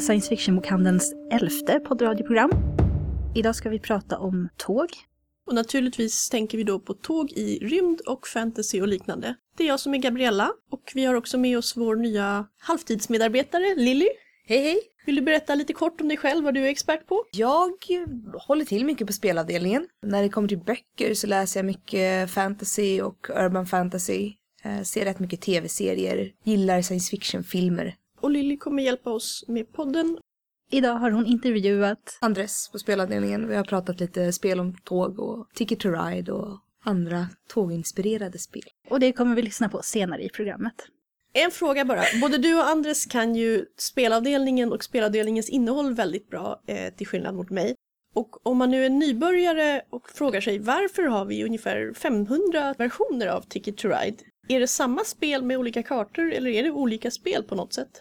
till science fiction-bokhandelns elfte poddradioprogram. Idag ska vi prata om tåg. Och naturligtvis tänker vi då på tåg i rymd och fantasy och liknande. Det är jag som är Gabriella och vi har också med oss vår nya halvtidsmedarbetare Lilly. Hej hej! Vill du berätta lite kort om dig själv, vad du är expert på? Jag håller till mycket på spelavdelningen. När det kommer till böcker så läser jag mycket fantasy och urban fantasy. Eh, ser rätt mycket tv-serier, gillar science fiction-filmer. Och Lilly kommer hjälpa oss med podden. Idag har hon intervjuat Andres på spelavdelningen. Vi har pratat lite spel om tåg och Ticket to Ride och andra tåginspirerade spel. och det kommer vi lyssna på senare i programmet. En fråga bara. Både du och Andres kan ju spelavdelningen och spelavdelningens innehåll väldigt bra, eh, till skillnad mot mig. Och om man nu är nybörjare och frågar sig varför har vi ungefär 500 versioner av Ticket to Ride? Är det samma spel med olika kartor eller är det olika spel på något sätt?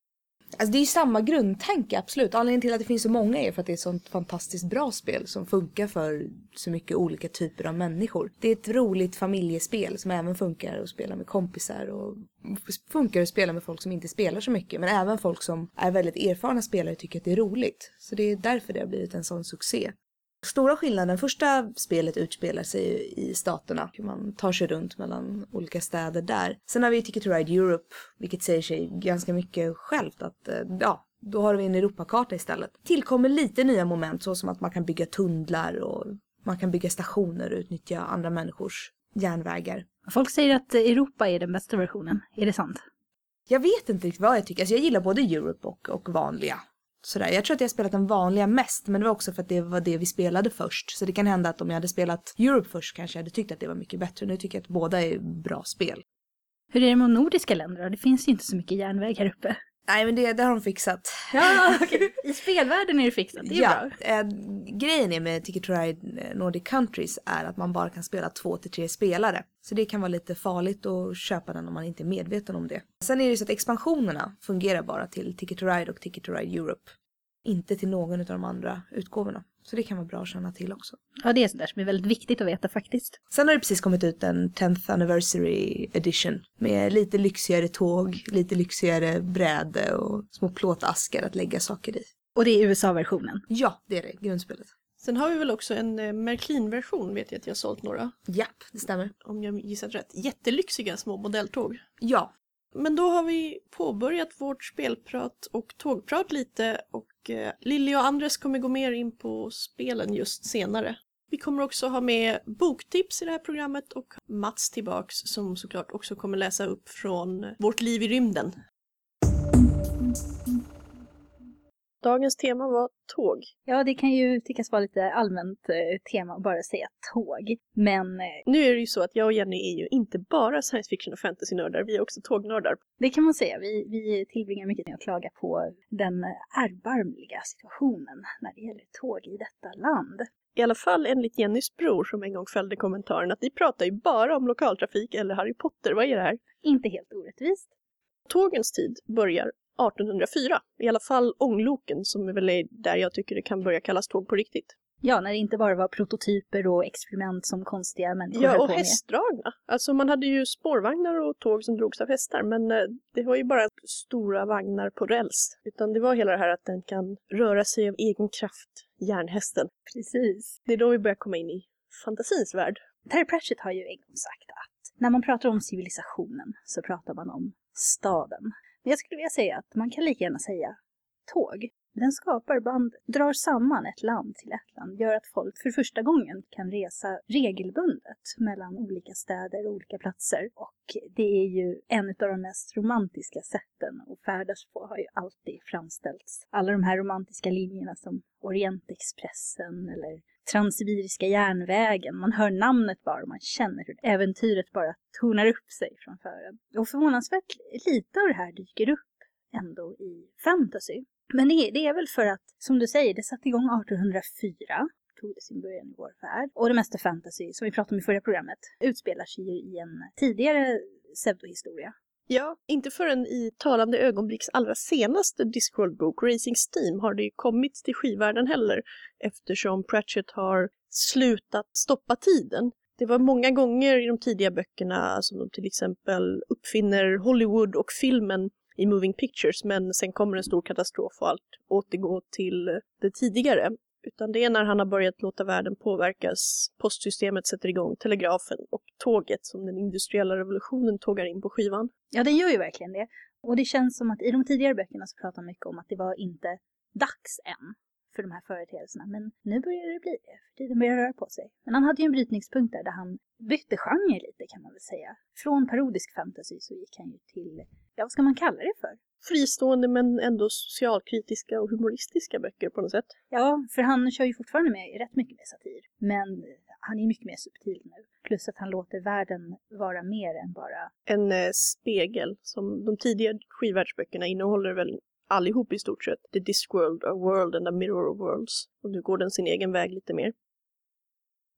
Alltså det är ju samma grundtanke, absolut. Anledningen till att det finns så många är för att det är ett sånt fantastiskt bra spel som funkar för så mycket olika typer av människor. Det är ett roligt familjespel som även funkar att spela med kompisar och funkar att spela med folk som inte spelar så mycket. Men även folk som är väldigt erfarna spelare tycker att det är roligt. Så det är därför det har blivit en sån succé. Stora skillnaden, första spelet utspelar sig i staterna. Hur man tar sig runt mellan olika städer där. Sen har vi Ticket to Ride Europe, vilket säger sig ganska mycket självt att eh, ja, då har vi en Europakarta istället. Tillkommer lite nya moment så som att man kan bygga tunnlar och man kan bygga stationer och utnyttja andra människors järnvägar. Folk säger att Europa är den bästa versionen. Är det sant? Jag vet inte riktigt vad jag tycker. Alltså jag gillar både Europe och, och vanliga. Sådär. Jag tror att jag har spelat den vanliga mest, men det var också för att det var det vi spelade först. Så det kan hända att om jag hade spelat Europe först kanske jag hade tyckt att det var mycket bättre. Nu tycker jag att båda är bra spel. Hur är det med nordiska länder då? Det finns ju inte så mycket järnväg här uppe. Nej men det, det har de fixat. Ja, okej. I spelvärlden är det fixat. Det är ja, bra. eh, grejen är med Ticket to Ride eh, Nordic Countries är att man bara kan spela två till tre spelare. Så det kan vara lite farligt att köpa den om man inte är medveten om det. Sen är det ju så att expansionerna fungerar bara till Ticket to Ride och Ticket to Ride Europe. Inte till någon av de andra utgåvorna. Så det kan vara bra att känna till också. Ja, det är sådär som är väldigt viktigt att veta faktiskt. Sen har det precis kommit ut en 10th anniversary edition med lite lyxigare tåg, lite lyxigare bräde och små plåtaskar att lägga saker i. Och det är USA-versionen. Ja, det är det, grundspelet. Sen har vi väl också en eh, Märklin-version vet jag att jag har sålt några. Japp, det stämmer. Om jag gissat rätt. Jättelyxiga små modelltåg. Ja, Men då har vi påbörjat vårt spelprat och tågprat lite och Eh, Lilly och Andres kommer gå mer in på spelen just senare. Vi kommer också ha med boktips i det här programmet och Mats tillbaks som såklart också kommer läsa upp från Vårt liv i rymden. Dagens tema var tåg. Ja, det kan ju tyckas vara lite allmänt eh, tema att bara säga tåg. Men eh, Nu är det ju så att jag och Jenny är ju inte bara science fiction och fantasy-nördar, vi är också tågnördar. det kan man säga. Vi, vi tillbringar mycket med att klaga på den erbarmliga situationen när det gäller tåg i detta land. I alla fall enligt Jennys bror som en gång fällde kommentaren att ni pratar ju bara om lokaltrafik eller Harry Potter, vad är det här? Inte helt orättvist. Tågens tid börjar 1804, i alla fall ångloken som är väl är där jag tycker det kan börja kallas tåg på riktigt. Ja, när det inte bara var prototyper och experiment som konstiga människor Ja, på och med. hästdragna. Alltså man hade ju spårvagnar och tåg som drogs av hästar, men eh, det var ju bara stora vagnar på räls. Utan det var hela det här att den kan röra sig av egen kraft, järnhästen. Precis. Det är då vi börjar komma in i fantasins värld. Terry Pratchett har ju en gång sagt att när man pratar om civilisationen så pratar man om staden. Jag skulle vilja säga att man kan lika gärna säga tåg. Den skapar band, drar samman ett land till ett land, gör att folk för första gången kan resa regelbundet mellan olika städer och olika platser. Och det är ju en av de mest romantiska sätten att färdas på har ju alltid framställts. Alla de här romantiska linjerna som Orientexpressen eller Transsibiriska järnvägen. Man hör namnet bara och man känner hur äventyret bara tonar upp sig framför en. Och förvånansvärt lite av det här dyker upp ändå i fantasy. Men det är, det är väl för att, som du säger, det satte igång 1804 tog det sin början i vår värld. Och det mesta fantasy, som vi pratade om i förra programmet, utspelar sig ju i en tidigare pseudohistoria. Ja, inte förrän i talande ögonblicks allra senaste Discworld-bok, Racing Steam, har det ju kommit till skivvärlden heller eftersom Pratchett har slutat stoppa tiden. Det var många gånger i de tidiga böckerna som de till exempel uppfinner Hollywood och filmen i Moving Pictures men sen kommer en stor katastrof och allt återgår till det tidigare. Utan det är när han har börjat låta världen påverkas, postsystemet sätter igång, telegrafen och tåget som den industriella revolutionen tågar in på skivan. Ja, den gör ju verkligen det. Och det känns som att i de tidigare böckerna så pratar man mycket om att det var inte dags än för de här företeelserna. Men nu börjar det bli det, för tiden börjar röra på sig. Men han hade ju en brytningspunkt där, där han bytte genre lite kan man väl säga. Från parodisk fantasy så gick han ju till, ja vad ska man kalla det för? Fristående men ändå socialkritiska och humoristiska böcker på något sätt. Ja, för han kör ju fortfarande med rätt mycket med satir. Men han är mycket mer subtil nu. Plus att han låter världen vara mer än bara... En eh, spegel, som de tidigare skivvärldsböckerna innehåller väl allihop i stort sett. The Discworld, A World and a Mirror of Worlds. Och nu går den sin egen väg lite mer.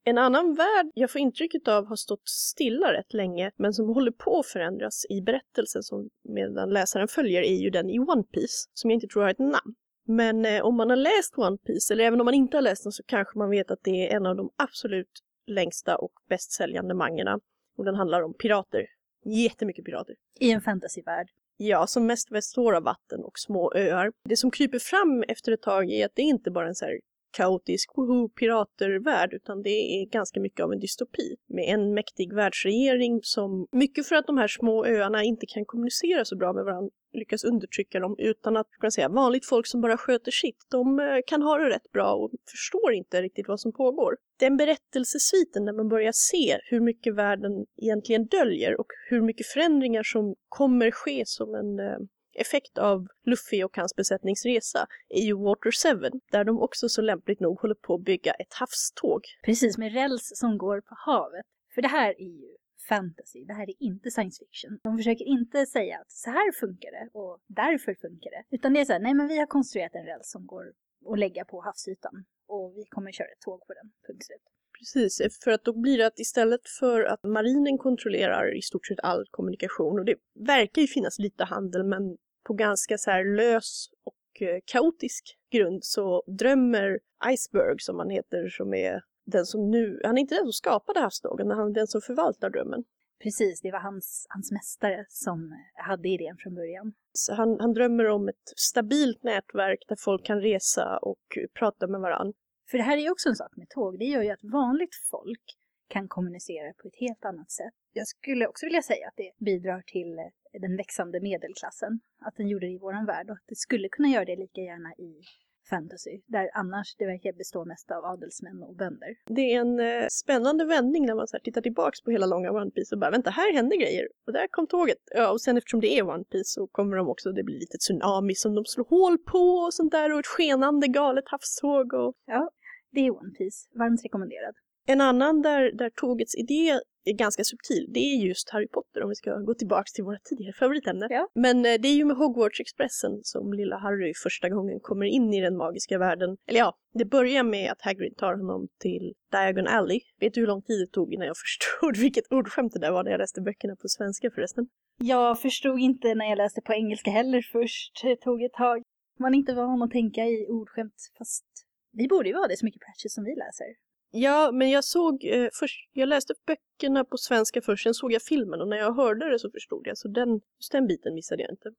En annan värld jag får intrycket av har stått stilla rätt länge, men som håller på att förändras i berättelsen som medan läsaren följer är ju den i One Piece, som jag inte tror har ett namn. Men eh, om man har läst One Piece, eller även om man inte har läst den, så kanske man vet att det är en av de absolut längsta och bäst säljande mangerna. Och den handlar om pirater. Jättemycket pirater. I en fantasyvärld. Ja, som mest består av vatten och små öar. Det som kryper fram efter ett tag är att det inte bara är en så här kaotisk woho piratervärld utan det är ganska mycket av en dystopi med en mäktig världsregering som mycket för att de här små öarna inte kan kommunicera så bra med varandra lyckas undertrycka dem utan att kan säga, vanligt folk som bara sköter sitt, de eh, kan ha det rätt bra och förstår inte riktigt vad som pågår. Den berättelsesviten där man börjar se hur mycket världen egentligen döljer och hur mycket förändringar som kommer ske som en eh, effekt av Luffy och hans besättningsresa är ju Water 7 där de också så lämpligt nog håller på att bygga ett havståg. Precis, med räls som går på havet. För det här är ju fantasy, det här är inte science fiction. De försöker inte säga att så här funkar det och därför funkar det. Utan det är så här, nej men vi har konstruerat en räls som går att lägga på havsytan och vi kommer köra ett tåg på den, punkt slut. Precis, för att då blir det att istället för att marinen kontrollerar i stort sett all kommunikation och det verkar ju finnas lite handel men på ganska så här lös och eh, kaotisk grund så drömmer Iceberg som han heter som är den som nu, han är inte den som skapade havsdagen, men han är den som förvaltar drömmen. Precis, det var hans, hans mästare som hade idén från början. Så han, han drömmer om ett stabilt nätverk där folk kan resa och prata med varandra. För det här är ju också en sak med tåg, det gör ju att vanligt folk kan kommunicera på ett helt annat sätt. Jag skulle också vilja säga att det bidrar till den växande medelklassen, att den gjorde det i våran värld och att det skulle kunna göra det lika gärna i fantasy, där annars det verkar bestå mest av adelsmän och bönder. Det är en eh, spännande vändning när man så tittar tillbaks på hela långa One Piece och bara vänta, här hände grejer och där kom tåget. Ja, och sen eftersom det är One Piece så kommer de också, det blir lite tsunami som de slår hål på och sånt där och ett skenande galet havståg och... Ja, det är One Piece, varmt rekommenderad. En annan där, där tågets idé är ganska subtil, det är just Harry Potter om vi ska gå tillbaks till våra tidigare favoritämne. Ja. Men eh, det är ju med Hogwarts-expressen som lilla Harry första gången kommer in i den magiska världen. Eller ja, det börjar med att Hagrid tar honom till Diagon Alley. Vet du hur lång tid det tog innan jag förstod vilket ordskämt det där var när jag läste böckerna på svenska förresten? Jag förstod inte när jag läste på engelska heller först. Det tog ett tag. Man är inte van att tänka i ordskämt, fast vi borde ju vara det så mycket Pratchett som vi läser. Ja, men jag såg eh, först, jag läste böckerna på svenska först, sen såg jag filmen och när jag hörde det så förstod jag, så den, just den biten missade jag inte.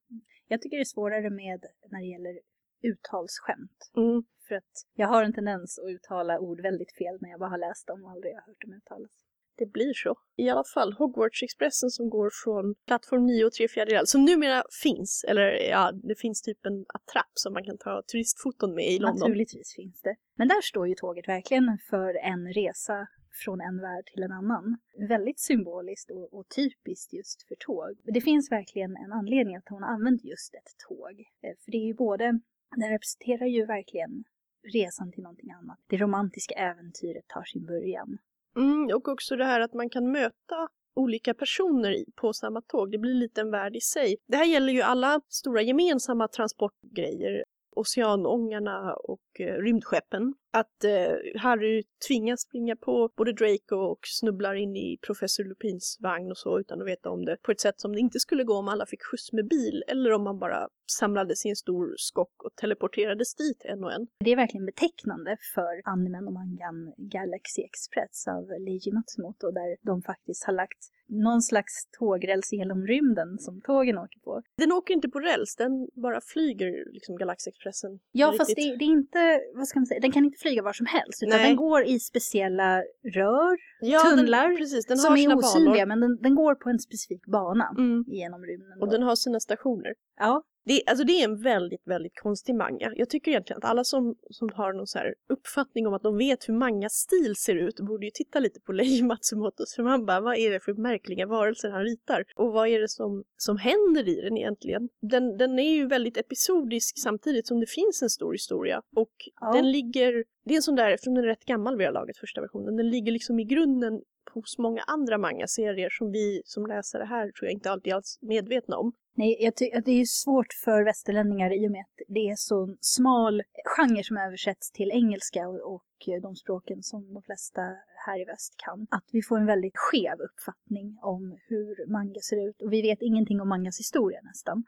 Jag tycker det är svårare med när det gäller uttalsskämt. Mm. För att jag har en tendens att uttala ord väldigt fel när jag bara har läst dem och aldrig har hört dem uttalas. Det blir så. I alla fall Hogwarts-expressen som går från plattform 9 och 3 fjärdedel, som numera finns, eller ja, det finns typ en attrapp som man kan ta turistfoton med i London. Naturligtvis finns det. Men där står ju tåget verkligen för en resa från en värld till en annan. Väldigt symboliskt och, och, typiskt just för tåg. Det finns verkligen en anledning att hon har använt just ett tåg. Eh, för det är ju både, den representerar ju verkligen resan till någonting annat. Det romantiska äventyret tar sin början. Mm, och också det här att man kan möta olika personer på samma tåg. Det blir lite en värld i sig. Det här gäller ju alla stora gemensamma transportgrejer oceanångarna och eh, rymdskeppen. Att eh, Harry tvingas springa på både Draco och snubblar in i professor Lupins vagn och så utan att veta om det på ett sätt som det inte skulle gå om alla fick skjuts med bil eller om man bara samlades i en stor skock och teleporterades dit en och en. Det är verkligen betecknande för animen och mangan Galaxy Express av Leiji Matsumoto där de faktiskt har lagt någon slags tågräls genom rymden som tågen åker på. Den åker inte på räls, den bara flyger liksom Galaxexpressen. Ja, riktigt. fast det, det är inte, vad ska man säga, den kan inte flyga var som helst, utan Nej. den går i speciella rör ja, tunnlar den, precis, den som har är osynliga, banor. men den, den går på en specifik bana Mm. genom rymden. Och då. den har sina stationer. Ja, Det, är- alltså det är en väldigt, väldigt konstig manga. Jag tycker egentligen att alla som, som har någon så här uppfattning om att de vet hur manga-stil ser ut borde ju titta lite på Leiji Matsumotos. För man bara, vad är det för märkliga varelser han ritar? Och vad är det som, som händer i den egentligen? Den, den är ju väldigt episodisk samtidigt som det finns en stor historia. Och Ja. den ligger, det är en sån där, eftersom den är rätt gammal det här laget, första versionen, den ligger liksom i grunden hos många andra manga-serier som vi som läsare här tror jag inte alltid alls är medvetna om. nej, jag tycker att det är svårt för västerlänningar i och med att det är så smal genre som översätts till engelska och, och de språken som de flesta här i väst kan. Att vi får en väldigt skev uppfattning om hur manga ser ut och vi vet ingenting om mangas historia nästan.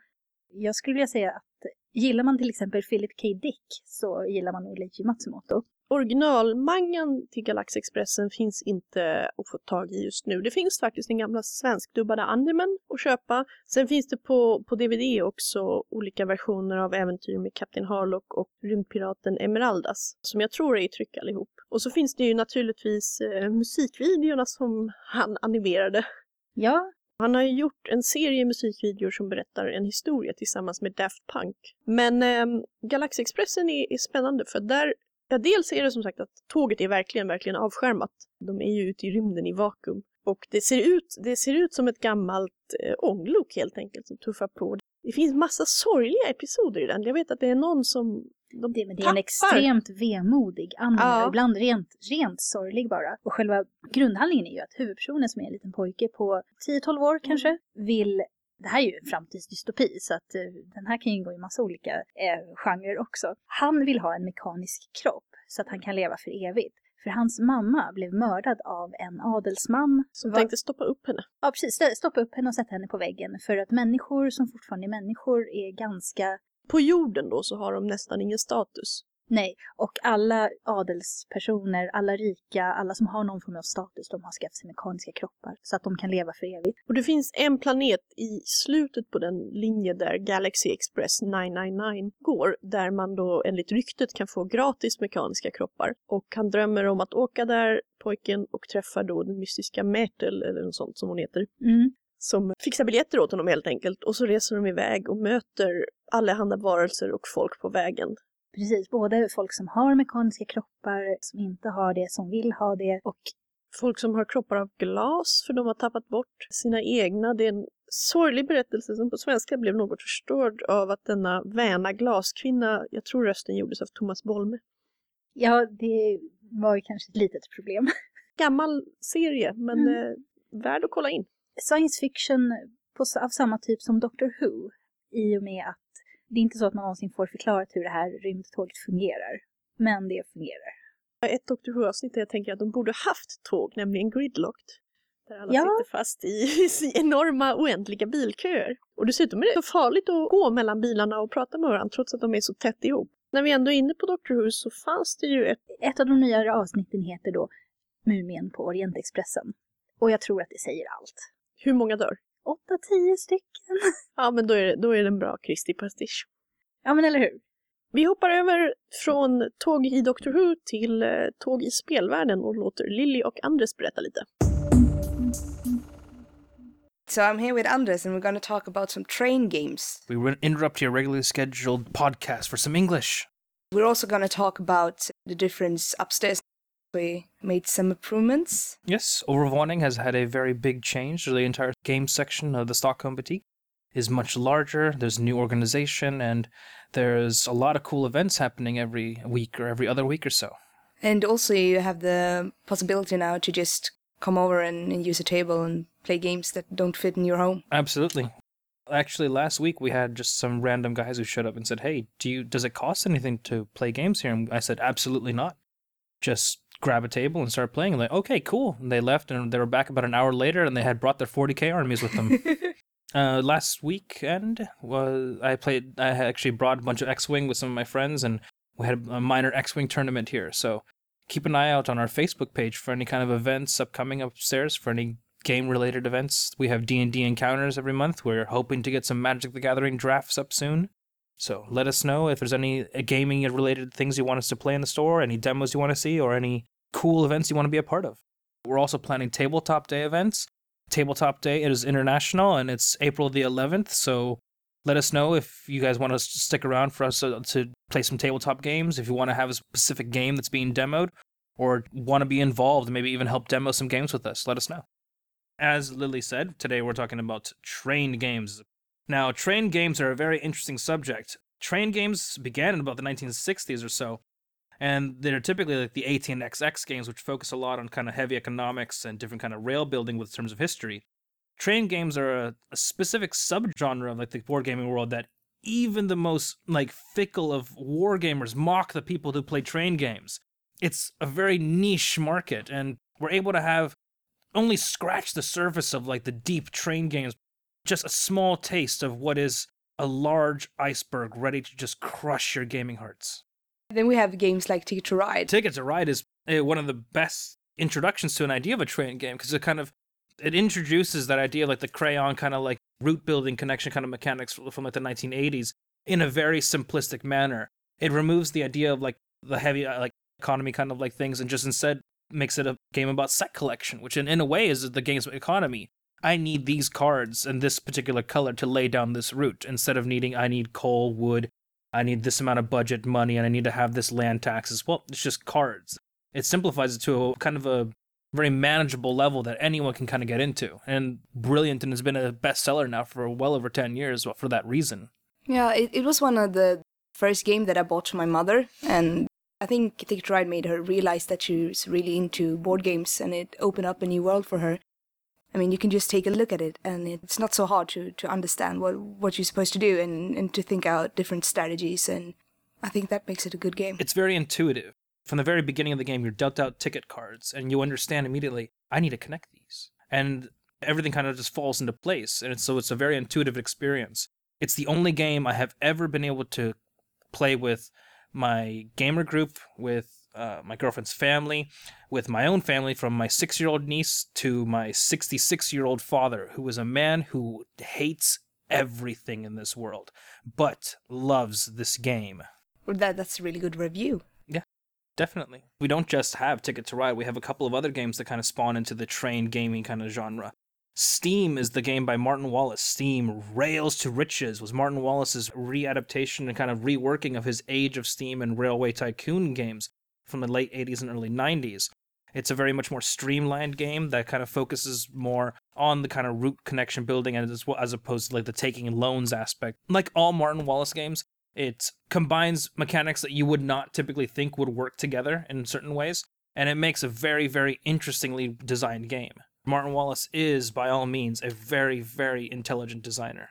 Jag skulle vilja säga att gillar man till exempel Philip K. Dick så gillar man nog Leiji Matsumoto. Originalmangan till Galaxexpressen finns inte att få tag i just nu. Det finns faktiskt den gamla svenskdubbade animen att köpa. Sen finns det på, på DVD också olika versioner av äventyr med Kapten Harlock och rymdpiraten Emeraldas som jag tror är i tryck allihop. Och så finns det ju naturligtvis eh, musikvideorna som han animerade. Ja, Han har ju gjort en serie musikvideor som berättar en historia tillsammans med Daft Punk. Men eh, Galaxexpressen är, är spännande för där, ja dels är det som sagt att tåget är verkligen, verkligen avskärmat. De är ju ute i rymden i vakuum. Och det ser ut, det ser ut som ett gammalt eh, ånglok helt enkelt som tuffar på. Det finns massa sorgliga episoder i den. Jag vet att det är någon som de det, men det är en extremt vemodig anime, Ja. ibland rent, rent sorglig bara. Och själva grundhandlingen är ju att huvudpersonen som är en liten pojke på 10-12 år kanske, vill det här är ju en framtidsdystopi så att eh, den här kan ju gå i massa olika eh, genrer också. Han vill ha en mekanisk kropp så att han kan leva för evigt. För hans mamma blev mördad av en adelsman. som var- tänkte stoppa upp henne. Ja, precis. Stoppa upp henne och sätta henne på väggen. För att människor som fortfarande är människor är ganska På jorden då så har de nästan ingen status. Nej, och alla adelspersoner, alla rika, alla som har någon form av status, de har skaffat sig mekaniska kroppar så att de kan leva för evigt. Och det finns en planet i slutet på den linje där Galaxy Express 999 går, där man då enligt ryktet kan få gratis mekaniska kroppar. Och han drömmer om att åka där, pojken, och träffar då den mystiska Myrtle, eller något sånt som hon heter, Mm. som fixar biljetter åt honom helt enkelt. Och så reser de iväg och möter allehanda varelser och folk på vägen. Precis, både folk som har mekaniska kroppar, som inte har det, som vill ha det och Folk som har kroppar av glas för de har tappat bort sina egna. Det är en sorglig berättelse som på svenska blev något förstörd av att denna väna glaskvinna, jag tror rösten gjordes av Thomas Bolme. ja, det var ju kanske ett litet problem. Gammal serie, men Mm. eh, värd att kolla in. Science fiction på, av samma typ som Doctor Who i och med att det är inte så att man någonsin får förklarat hur det här rymdtåget fungerar. Men det fungerar. Ett Doctor Who-avsnitt där jag tänker att de borde haft tåg, nämligen Gridlocked. Där alla Ja. sitter fast i, i enorma oändliga bilköer. Och dessutom är det så farligt att gå mellan bilarna och prata med varandra trots att de är så tätt ihop. När vi ändå är inne på Doctor Who så fanns det ju ett Ett av de nyare avsnitten heter då Mumien på Orientexpressen. Och jag tror att det säger allt. Hur många dör? 8-10 stycken. Ja, men då är det, då är det en bra Kristi pastisch. Ja, men eller hur? Vi hoppar över från tåg i Doctor Who till eh, tåg i spelvärlden och låter Lilly och Andres berätta lite. So I'm here with Andres and we're going to talk about some train games. We will interrupt your regularly scheduled podcast for some English. We're also going to talk about the difference upstairs. We made some improvements. Yes, Overvåning has had a very big change. The entire game section of the Stockholm Boutique is much larger. There's new organization, and there's a lot of cool events happening every week or every other week or so. And also you have the possibility now to just come over and, and use a table and play games that don't fit in your home. Absolutely. Actually, last week we had just some random guys who showed up and said, "Hey, do you does it cost anything to play games here?" And I said, "Absolutely not. Just grab a table and start playing." And like, "Okay, cool." And they left, and they were back about an hour later, and they had brought their 40k armies with them. uh, last weekend was I played. I actually brought a bunch of X-wing with some of my friends, and we had a minor X-wing tournament here. So keep an eye out on our Facebook page for any kind of events upcoming upstairs for any game related events. We have D&D encounters every month. We're hoping to get some Magic the Gathering drafts up soon. So let us know if there's any gaming related things you want us to play in the store, any demos you want to see, or any cool events you want to be a part of. We're also planning Tabletop Day events. Tabletop Day it is international and it's April the 11th, so let us know if you guys want to stick around for us to, to play some tabletop games, if you want to have a specific game that's being demoed, or want to be involved, maybe even help demo some games with us, let us know. As Lily said, today we're talking about train games. Now, train games are a very interesting subject. Train games began in about the 1960s or so, and they're typically like the AT&XX games, which focus a lot on kind of heavy economics and different kind of rail building with terms of history. Train games are a, a specific subgenre of like the board gaming world that even the most like fickle of war gamers mock the people who play train games. It's a very niche market, and we're able to have only scratch the surface of like the deep train games, just a small taste of what is a large iceberg ready to just crush your gaming hearts. Then we have games like Ticket to Ride. Ticket to Ride is uh, one of the best introductions to an idea of a train game because it kind of it introduces that idea of like the crayon kind of like route building connection kind of mechanics from, from like the 1980s in a very simplistic manner. It removes the idea of like the heavy uh, like economy kind of like things and just instead makes it a game about set collection, which in, in a way is the game's economy. I need these cards and this particular color to lay down this route instead of needing I need coal, wood, I need this amount of budget money, and I need to have this land taxes. Well, it's just cards. It simplifies it to a kind of a very manageable level that anyone can kind of get into. And brilliant and has been a bestseller now for well over 10 years for that reason. Yeah, it, it was one of the first game that I bought to my mother and I think Ticket Ride made her realize that she was really into board games and it opened up a new world for her. I mean, you can just take a look at it and it's not so hard to, to understand what, what you're supposed to do and, and to think out different strategies. And I think that makes it a good game. It's very intuitive. From the very beginning of the game, you're dealt out ticket cards and you understand immediately, I need to connect these. And everything kind of just falls into place. And it's, so it's a very intuitive experience. It's the only game I have ever been able to play with my gamer group, with uh, my girlfriend's family, with my own family, from my six year old niece to my 66 year old father, who is a man who hates everything in this world, but loves this game. Well, that, that's a really good review. Yeah, definitely. We don't just have Ticket to Ride, we have a couple of other games that kind of spawn into the train gaming kind of genre. Steam is the game by Martin Wallace. Steam Rails to Riches was Martin Wallace's readaptation and kind of reworking of his Age of Steam and Railway Tycoon games from the late 80s and early 90s. It's a very much more streamlined game that kind of focuses more on the kind of route connection building as, as opposed to like the taking loans aspect. Like all Martin Wallace games, it combines mechanics that you would not typically think would work together in certain ways, and it makes a very, very interestingly designed game. Martin Wallace is, by all means, a very, very intelligent designer.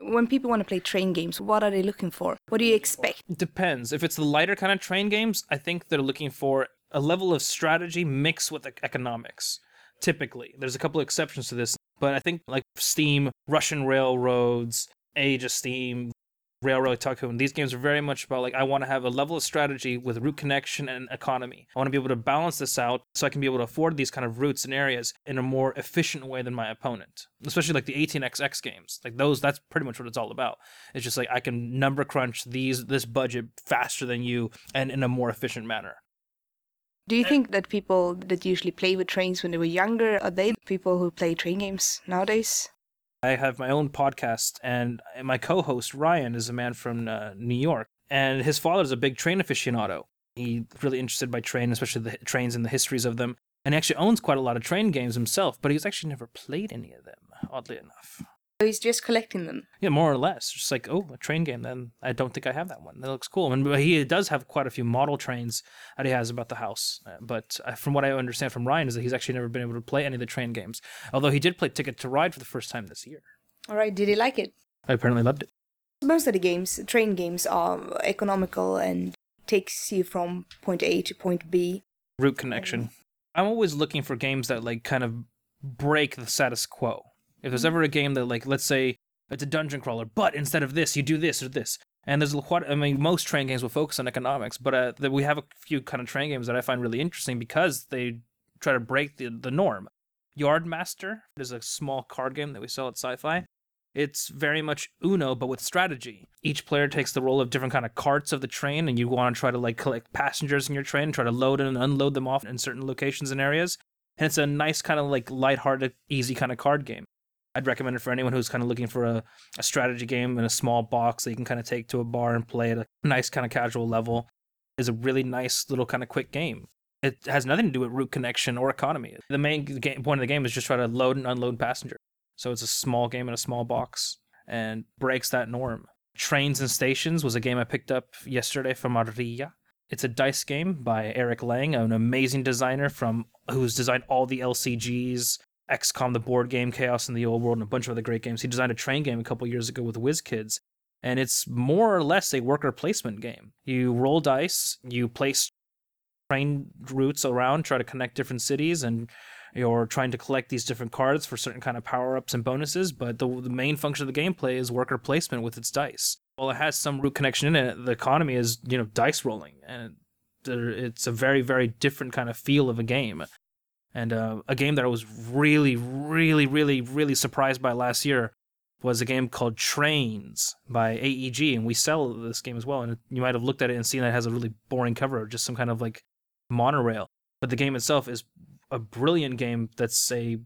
When people want to play train games, what are they looking for? What do you expect? Depends. If it's the lighter kind of train games, I think they're looking for a level of strategy mixed with economics. Typically, there's a couple of exceptions to this, but I think like Steam, Russian Railroads, Age of Steam, Railroad Tycoon. These games are very much about like I want to have a level of strategy with route connection and economy. I want to be able to balance this out so I can be able to afford these kind of routes and areas in a more efficient way than my opponent. Especially like the AT&XX games. Like those that's pretty much what it's all about. It's just like I can number crunch these this budget faster than you and in a more efficient manner. Do you think that people that usually play with trains when they were younger are they people who play train games nowadays? I have my own podcast, and my co host, Ryan, is a man from uh, New York, and his father is a big train aficionado. He's really interested by train, especially the trains and the histories of them. And he actually owns quite a lot of train games himself, but he's actually never played any of them, oddly enough. So he's just collecting them. Yeah, more or less. Just like, oh, a train game. Then I don't think I have that one. That looks cool. And he does have quite a few model trains that he has about the house. Uh, but uh, from what I understand from Ryan is that he's actually never been able to play any of the train games. Although he did play Ticket to Ride for the first time this year. All right, did he like it? I apparently loved it. Most of the games, train games, are economical and takes you from point A to point B. Route connection. I'm always looking for games that like kind of break the status quo. If there's ever a game that, like, let's say it's a dungeon crawler, but instead of this, you do this or this. And there's quite, I mean, most train games will focus on economics, but uh, we have a few kind of train games that I find really interesting because they try to break the, the norm. Yardmaster is a small card game that we sell at Sci-Fi. It's very much Uno, but with strategy. Each player takes the role of different kind of carts of the train, and you want to try to like collect passengers in your train, try to load and unload them off in certain locations and areas. And it's a nice kind of like lighthearted, easy kind of card game. I'd recommend it for anyone who's kind of looking for a, a strategy game in a small box that you can kind of take to a bar and play at a nice kind of casual level. Is a really nice little kind of quick game. It has nothing to do with route connection or economy. The main game, point of the game is just try to load and unload passengers. So it's a small game in a small box and breaks that norm. Trains and Stations was a game I picked up yesterday from Arria. It's a dice game by Eric Lang, an amazing designer from who's designed all the LCGs, XCOM, the board game, Chaos in the Old World, and a bunch of other great games. He designed a train game a couple years ago with WizKids, and it's more or less a worker placement game. You roll dice, you place train routes around, try to connect different cities, and you're trying to collect these different cards for certain kind of power ups and bonuses. But the, the main function of the gameplay is worker placement with its dice. While it has some root connection in it, the economy is you know dice rolling, and it's a very very different kind of feel of a game. And uh, a game that I was really, really, really, really surprised by last year was a game called Trains by AEG, and we sell this game as well. And you might have looked at it and seen that it has a really boring cover, just some kind of like monorail. But the game itself is a brilliant game that's a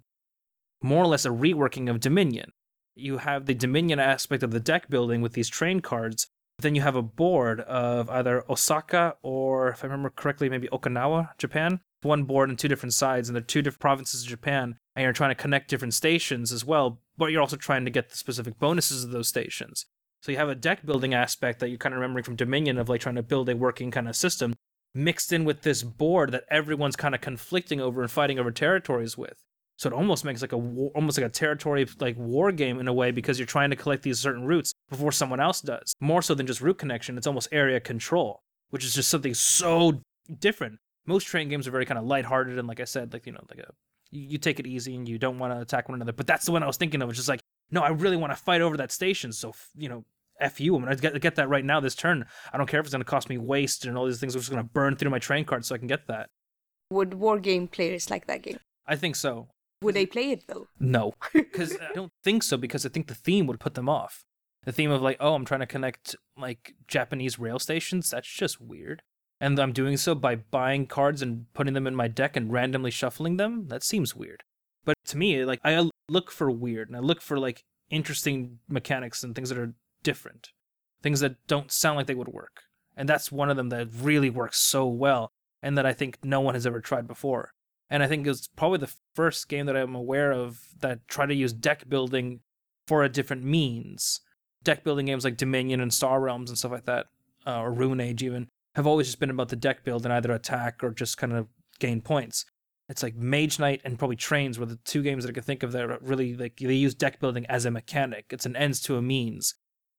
more or less a reworking of Dominion. You have the Dominion aspect of the deck building with these train cards. Then you have a board of either Osaka or, if I remember correctly, maybe Okinawa, Japan. One board and two different sides, and they're two different provinces of Japan, and you're trying to connect different stations as well, but you're also trying to get the specific bonuses of those stations. So you have a deck building aspect that you're kind of remembering from Dominion of like trying to build a working kind of system mixed in with this board that everyone's kind of conflicting over and fighting over territories with. So it almost makes like a war, almost like a territory like war game in a way because you're trying to collect these certain routes before someone else does. More so than just route connection, it's almost area control, which is just something so different. Most train games are very kind of lighthearted and like I said, like you know, like a you, you take it easy and you don't want to attack one another. But that's the one I was thinking of. It's just like no, I really want to fight over that station. So you know, F you. I'm to get, get that right now this turn. I don't care if it's going to cost me waste and all these things. I'm just going to burn through my train card so I can get that. Would war game players like that game? I think so. Would they play it though? No, because I don't think so. Because I think the theme would put them off. The theme of like, oh, I'm trying to connect like Japanese rail stations. That's just weird. And I'm doing so by buying cards and putting them in my deck and randomly shuffling them. That seems weird. But to me, like I look for weird and I look for like interesting mechanics and things that are different, things that don't sound like they would work. And that's one of them that really works so well and that I think no one has ever tried before. And I think it's probably the first game that I'm aware of that try to use deck building for a different means. Deck building games like Dominion and Star Realms and stuff like that, uh, or Rune Age even, have always just been about the deck build and either attack or just kind of gain points. It's like Mage Knight and probably Trains were the two games that I could think of that really like they use deck building as a mechanic. It's an ends to a means.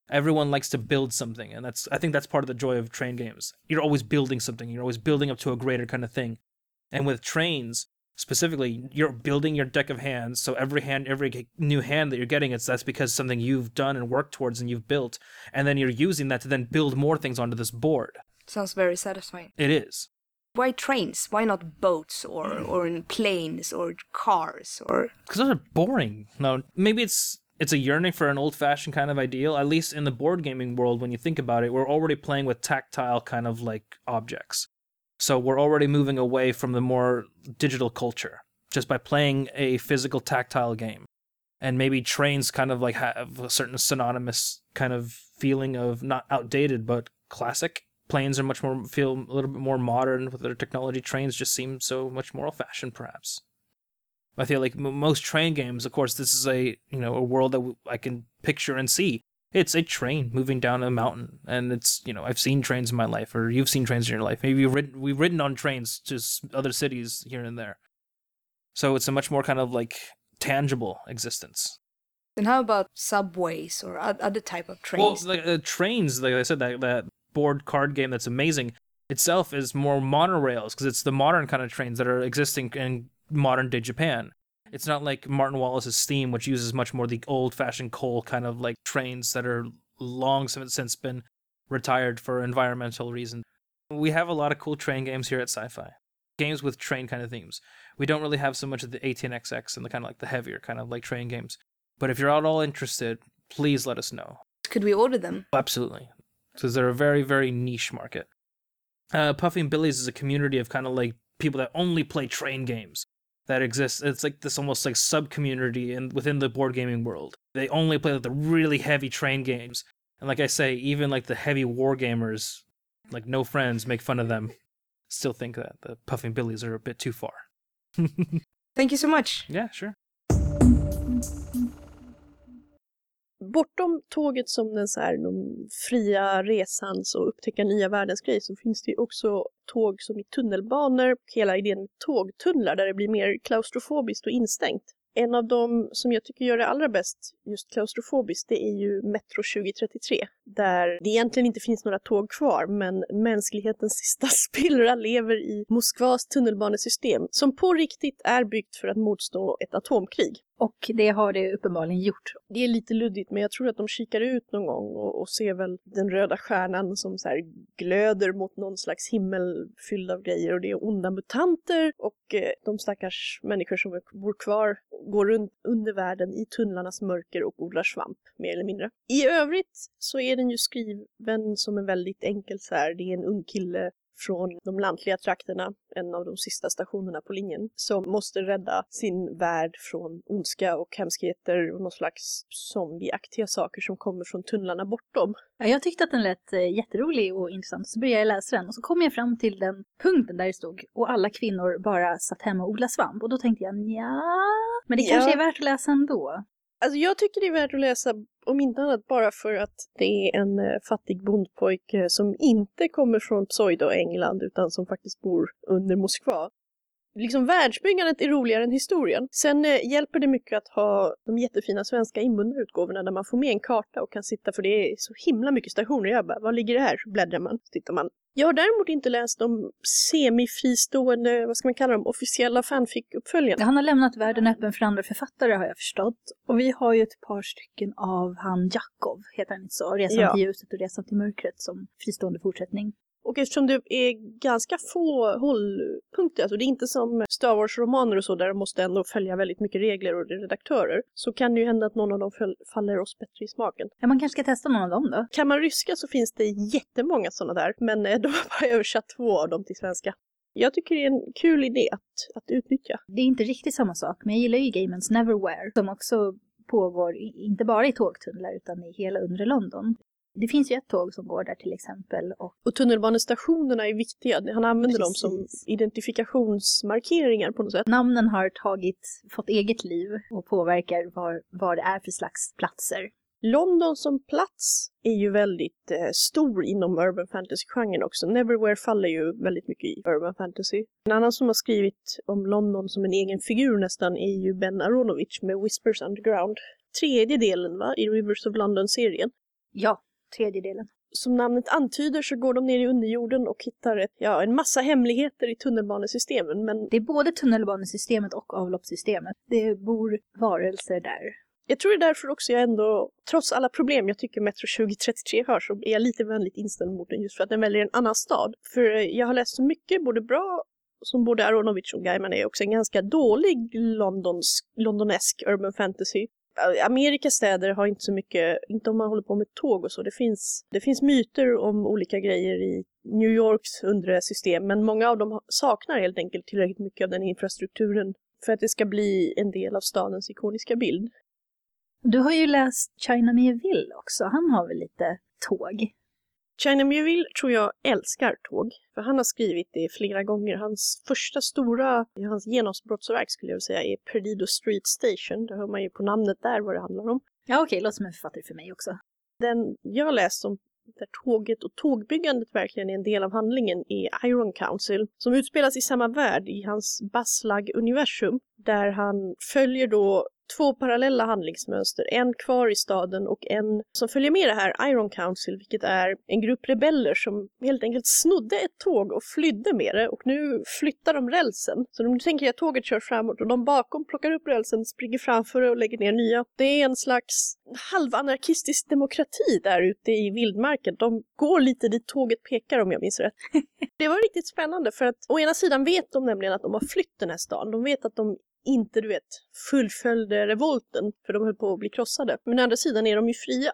Everyone likes to build something and that's i think that's part of the joy of train games. You're always building something. You're always building up to a greater kind of thing. And with trains specifically you're building your deck of hands so every hand every new hand that you're getting it's that's because something you've done and worked towards and you've built. And then you're using that to then build more things onto this board Sounds very satisfying. it is Why trains? Why not boats or mm. or in planes or cars or because those are boring no maybe it's it's a yearning for an old fashioned kind of ideal, at least in the board gaming world, when you think about it, we're already playing with tactile kind of like objects. So we're already moving away from the more digital culture just by playing a physical tactile game. And maybe trains kind of like have a certain synonymous kind of feeling of not outdated, but classic. Planes are much more, feel a little bit more modern with their technology. Trains just seem so much more old fashioned, perhaps. I feel like m- most train games, of course, this is a you know a world that w- I can picture and see. It's a train moving down a mountain, and it's you know I've seen trains in my life, or you've seen trains in your life. Maybe you've ridden, we've ridden on trains to s- other cities here and there. So it's a much more kind of like tangible existence. And how about subways or other type of Well, trains? like uh, trains, like I said, that that board card game that's amazing itself is more monorails because it's the modern kind of trains that are existing in modern day Japan. It's not like Martin Wallace's Steam, which uses much more the old fashioned coal kind of like trains that are long since since been retired for environmental reasons. We have a lot of cool train games here at Sci Fi. games with train kind of themes. We don't really have so much of the ATNXX and the kind of like the heavier kind of like train games. But if you're at all interested, please let us know. Could we order them? Absolutely. Because they're a very, very niche market. Uh, Puffy and Billy's is a community of kind of like people that only play train games that exists. It's like this almost like sub community in within the board gaming world. They only play like the really heavy train games. And like I say, even like the heavy war gamers, like no friends, make fun of them. Still think that the Puffy and Billy's are a bit too far. Thank you so much. yeah, sure. Bortom tåget som den så här, de fria resans och upptäcka nya världens grej så finns det ju också tåg som i tunnelbanor, hela idén med tågtunnlar där det blir mer klaustrofobiskt och instängt. En av dem som jag tycker gör det allra bäst just klaustrofobiskt det är ju Metro 2033 där det egentligen inte finns några tåg kvar men mänsklighetens sista spillra lever i Moskvas tunnelbanesystem som på riktigt är byggt för att motstå ett atomkrig. Och det har det uppenbarligen gjort. Det är lite luddigt men jag tror att de kikar ut någon gång och, och ser väl den röda stjärnan som så här glöder mot någon slags himmel fylld av grejer och det är onda mutanter och eh, de stackars människor som bor kvar går runt under världen i tunnlarnas mörker och odlar svamp mer eller mindre. I övrigt så är den ju skriven som en väldigt enkel så här, det är en ung kille från de lantliga trakterna, en av de sista stationerna på linjen, som måste rädda sin värld från ondska och hemskheter och någon slags zombieaktiga saker som kommer från tunnlarna bortom. Ja, jag tyckte att den lät eh, jätterolig och intressant, så började jag läsa den och så kom jag fram till den punkten där det stod och alla kvinnor bara satt hemma och odlade svamp och då tänkte jag ja, men det kanske Ja. är värt att läsa ändå. Alltså jag tycker det är värt att läsa, om inte annat bara för att det är en eh, fattig bondpojke som inte kommer från pseudo-England utan som faktiskt bor under Moskva. Liksom världsbyggandet är roligare än historien. Sen eh, hjälper det mycket att ha de jättefina svenska inbundna utgåvorna där man får med en karta och kan sitta, för det är så himla mycket stationer. Jag bara, vad ligger det här? Så bläddrar man, så tittar man. Jag har däremot inte läst de semifristående, vad ska man kalla dem, officiella fanfic-uppföljarna. Han har lämnat världen öppen för andra författare har jag förstått. Och vi har ju ett par stycken av han Jakov, heter han inte så? Resan Ja. till ljuset och Resan till mörkret som fristående fortsättning. Och eftersom det är ganska få hållpunkter, alltså det är inte som Star Wars-romaner och så där de måste ändå följa väldigt mycket regler och redaktörer, så kan det ju hända att någon av dem faller oss bättre i smaken. Ja, man kanske ska testa någon av dem då. Kan man ryska så finns det jättemånga sådana där, men eh, de har bara översatt två av dem till svenska. Jag tycker det är en kul idé att, att utnyttja. Det är inte riktigt samma sak, men jag gillar ju Gamens Neverwhere som också pågår inte bara i tågtunnlar utan i hela undre London. Det finns ju ett tåg som går där till exempel och Och tunnelbanestationerna är viktiga. Han använder dem som Precis. identifikationsmarkeringar på något sätt. namnen har tagit, fått eget liv och påverkar vad, vad det är för slags platser. London som plats är ju väldigt eh, stor inom urban fantasy-genren också. Neverwhere faller ju väldigt mycket i urban fantasy. En annan som har skrivit om London som en egen figur nästan är ju Ben Aronovich med Whispers Underground. Tredje delen va, i Rivers of London-serien. Ja, tredje delen. Som namnet antyder så går de ner i underjorden och hittar ett, ja, en massa hemligheter i tunnelbanesystemen. Men Det är både tunnelbanesystemet och avloppssystemet. Det bor varelser där. jag tror det är därför också jag ändå, trots alla problem jag tycker Metro 2033 har, så är jag lite vänligt inställd mot den just för att den väljer en annan stad. För jag har läst så mycket, både bra som både Aronovich och Gaiman är också en ganska dålig Londons, londonesk urban fantasy. Äh, Amerikas städer har inte så mycket, inte om man håller på med tåg och så, det finns, det finns myter om olika grejer i New Yorks undre system, men många av dem saknar helt enkelt tillräckligt mycket av den infrastrukturen för att det ska bli en del av stadens ikoniska bild. Du har ju läst China Mieville också. Han har väl lite tåg? China Muville tror jag älskar tåg, för han har skrivit det flera gånger. Hans första stora, hans genombrottsverk skulle jag vilja säga, är Perdido Street Station. Det hör man ju på namnet där vad det handlar om. Ja, okej, låter som en författare för mig också. Den jag läst som där tåget och tågbyggandet verkligen är en del av handlingen är Iron Council, som utspelas i samma värld i hans Baslag-universum, där han följer då två parallella handlingsmönster, en kvar i staden och en som följer med det här Iron Council, vilket är en grupp rebeller som helt enkelt snodde ett tåg och flydde med det och nu flyttar de rälsen. Så nu tänker jag att tåget kör framåt och de bakom plockar upp rälsen, springer framför och lägger ner nya. Det är en slags halvanarkistisk demokrati där ute i vildmarken. De går lite dit tåget pekar om jag minns rätt. Det var riktigt spännande för att å ena sidan vet de nämligen att de har flytt den här stan. De vet att de inte, du vet, fullföljde revolten för de höll på att bli krossade. Men å andra sidan är de ju fria.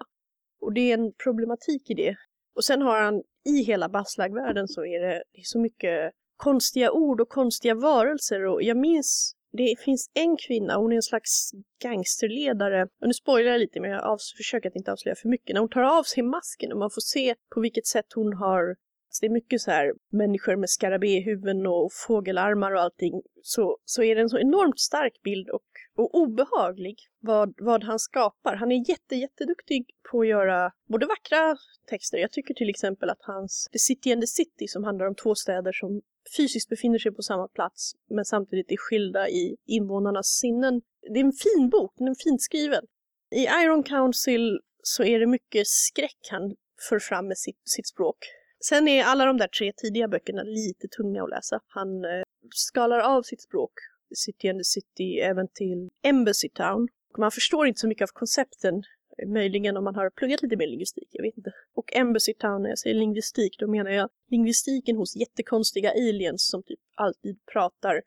Och det är en problematik i det. Och sen har han, i hela Baslag-världen så är det, det är så mycket konstiga ord och konstiga varelser och jag minns det finns en kvinna, hon är en slags gangsterledare. Och nu spoilar jag lite men jag försöker att inte avslöja för mycket. När hon tar av sig masken och man får se på vilket sätt hon har så det är mycket så här människor med skarabéhuvuden och fågelarmar och allting. Så, så är det en så enormt stark bild och, och obehaglig vad, vad han skapar. Han är jätte, jätteduktig på att göra både vackra texter. Jag tycker till exempel att hans The City and the City som handlar om två städer som fysiskt befinner sig på samma plats men samtidigt är skilda i invånarnas sinnen. Det är en fin bok, den är fint skriven. I Iron Council så är det mycket skräck han för fram med sitt, sitt språk. Sen är alla de där tre tidiga böckerna lite tunga att läsa. Han eh, skalar av sitt språk, City and the City, även till Embassy Town. Man förstår inte så mycket av koncepten, möjligen om man har pluggat lite mer lingvistik, jag vet inte. Och Embassy Town, när jag säger lingvistik, då menar jag lingvistiken hos jättekonstiga aliens som typ alltid pratar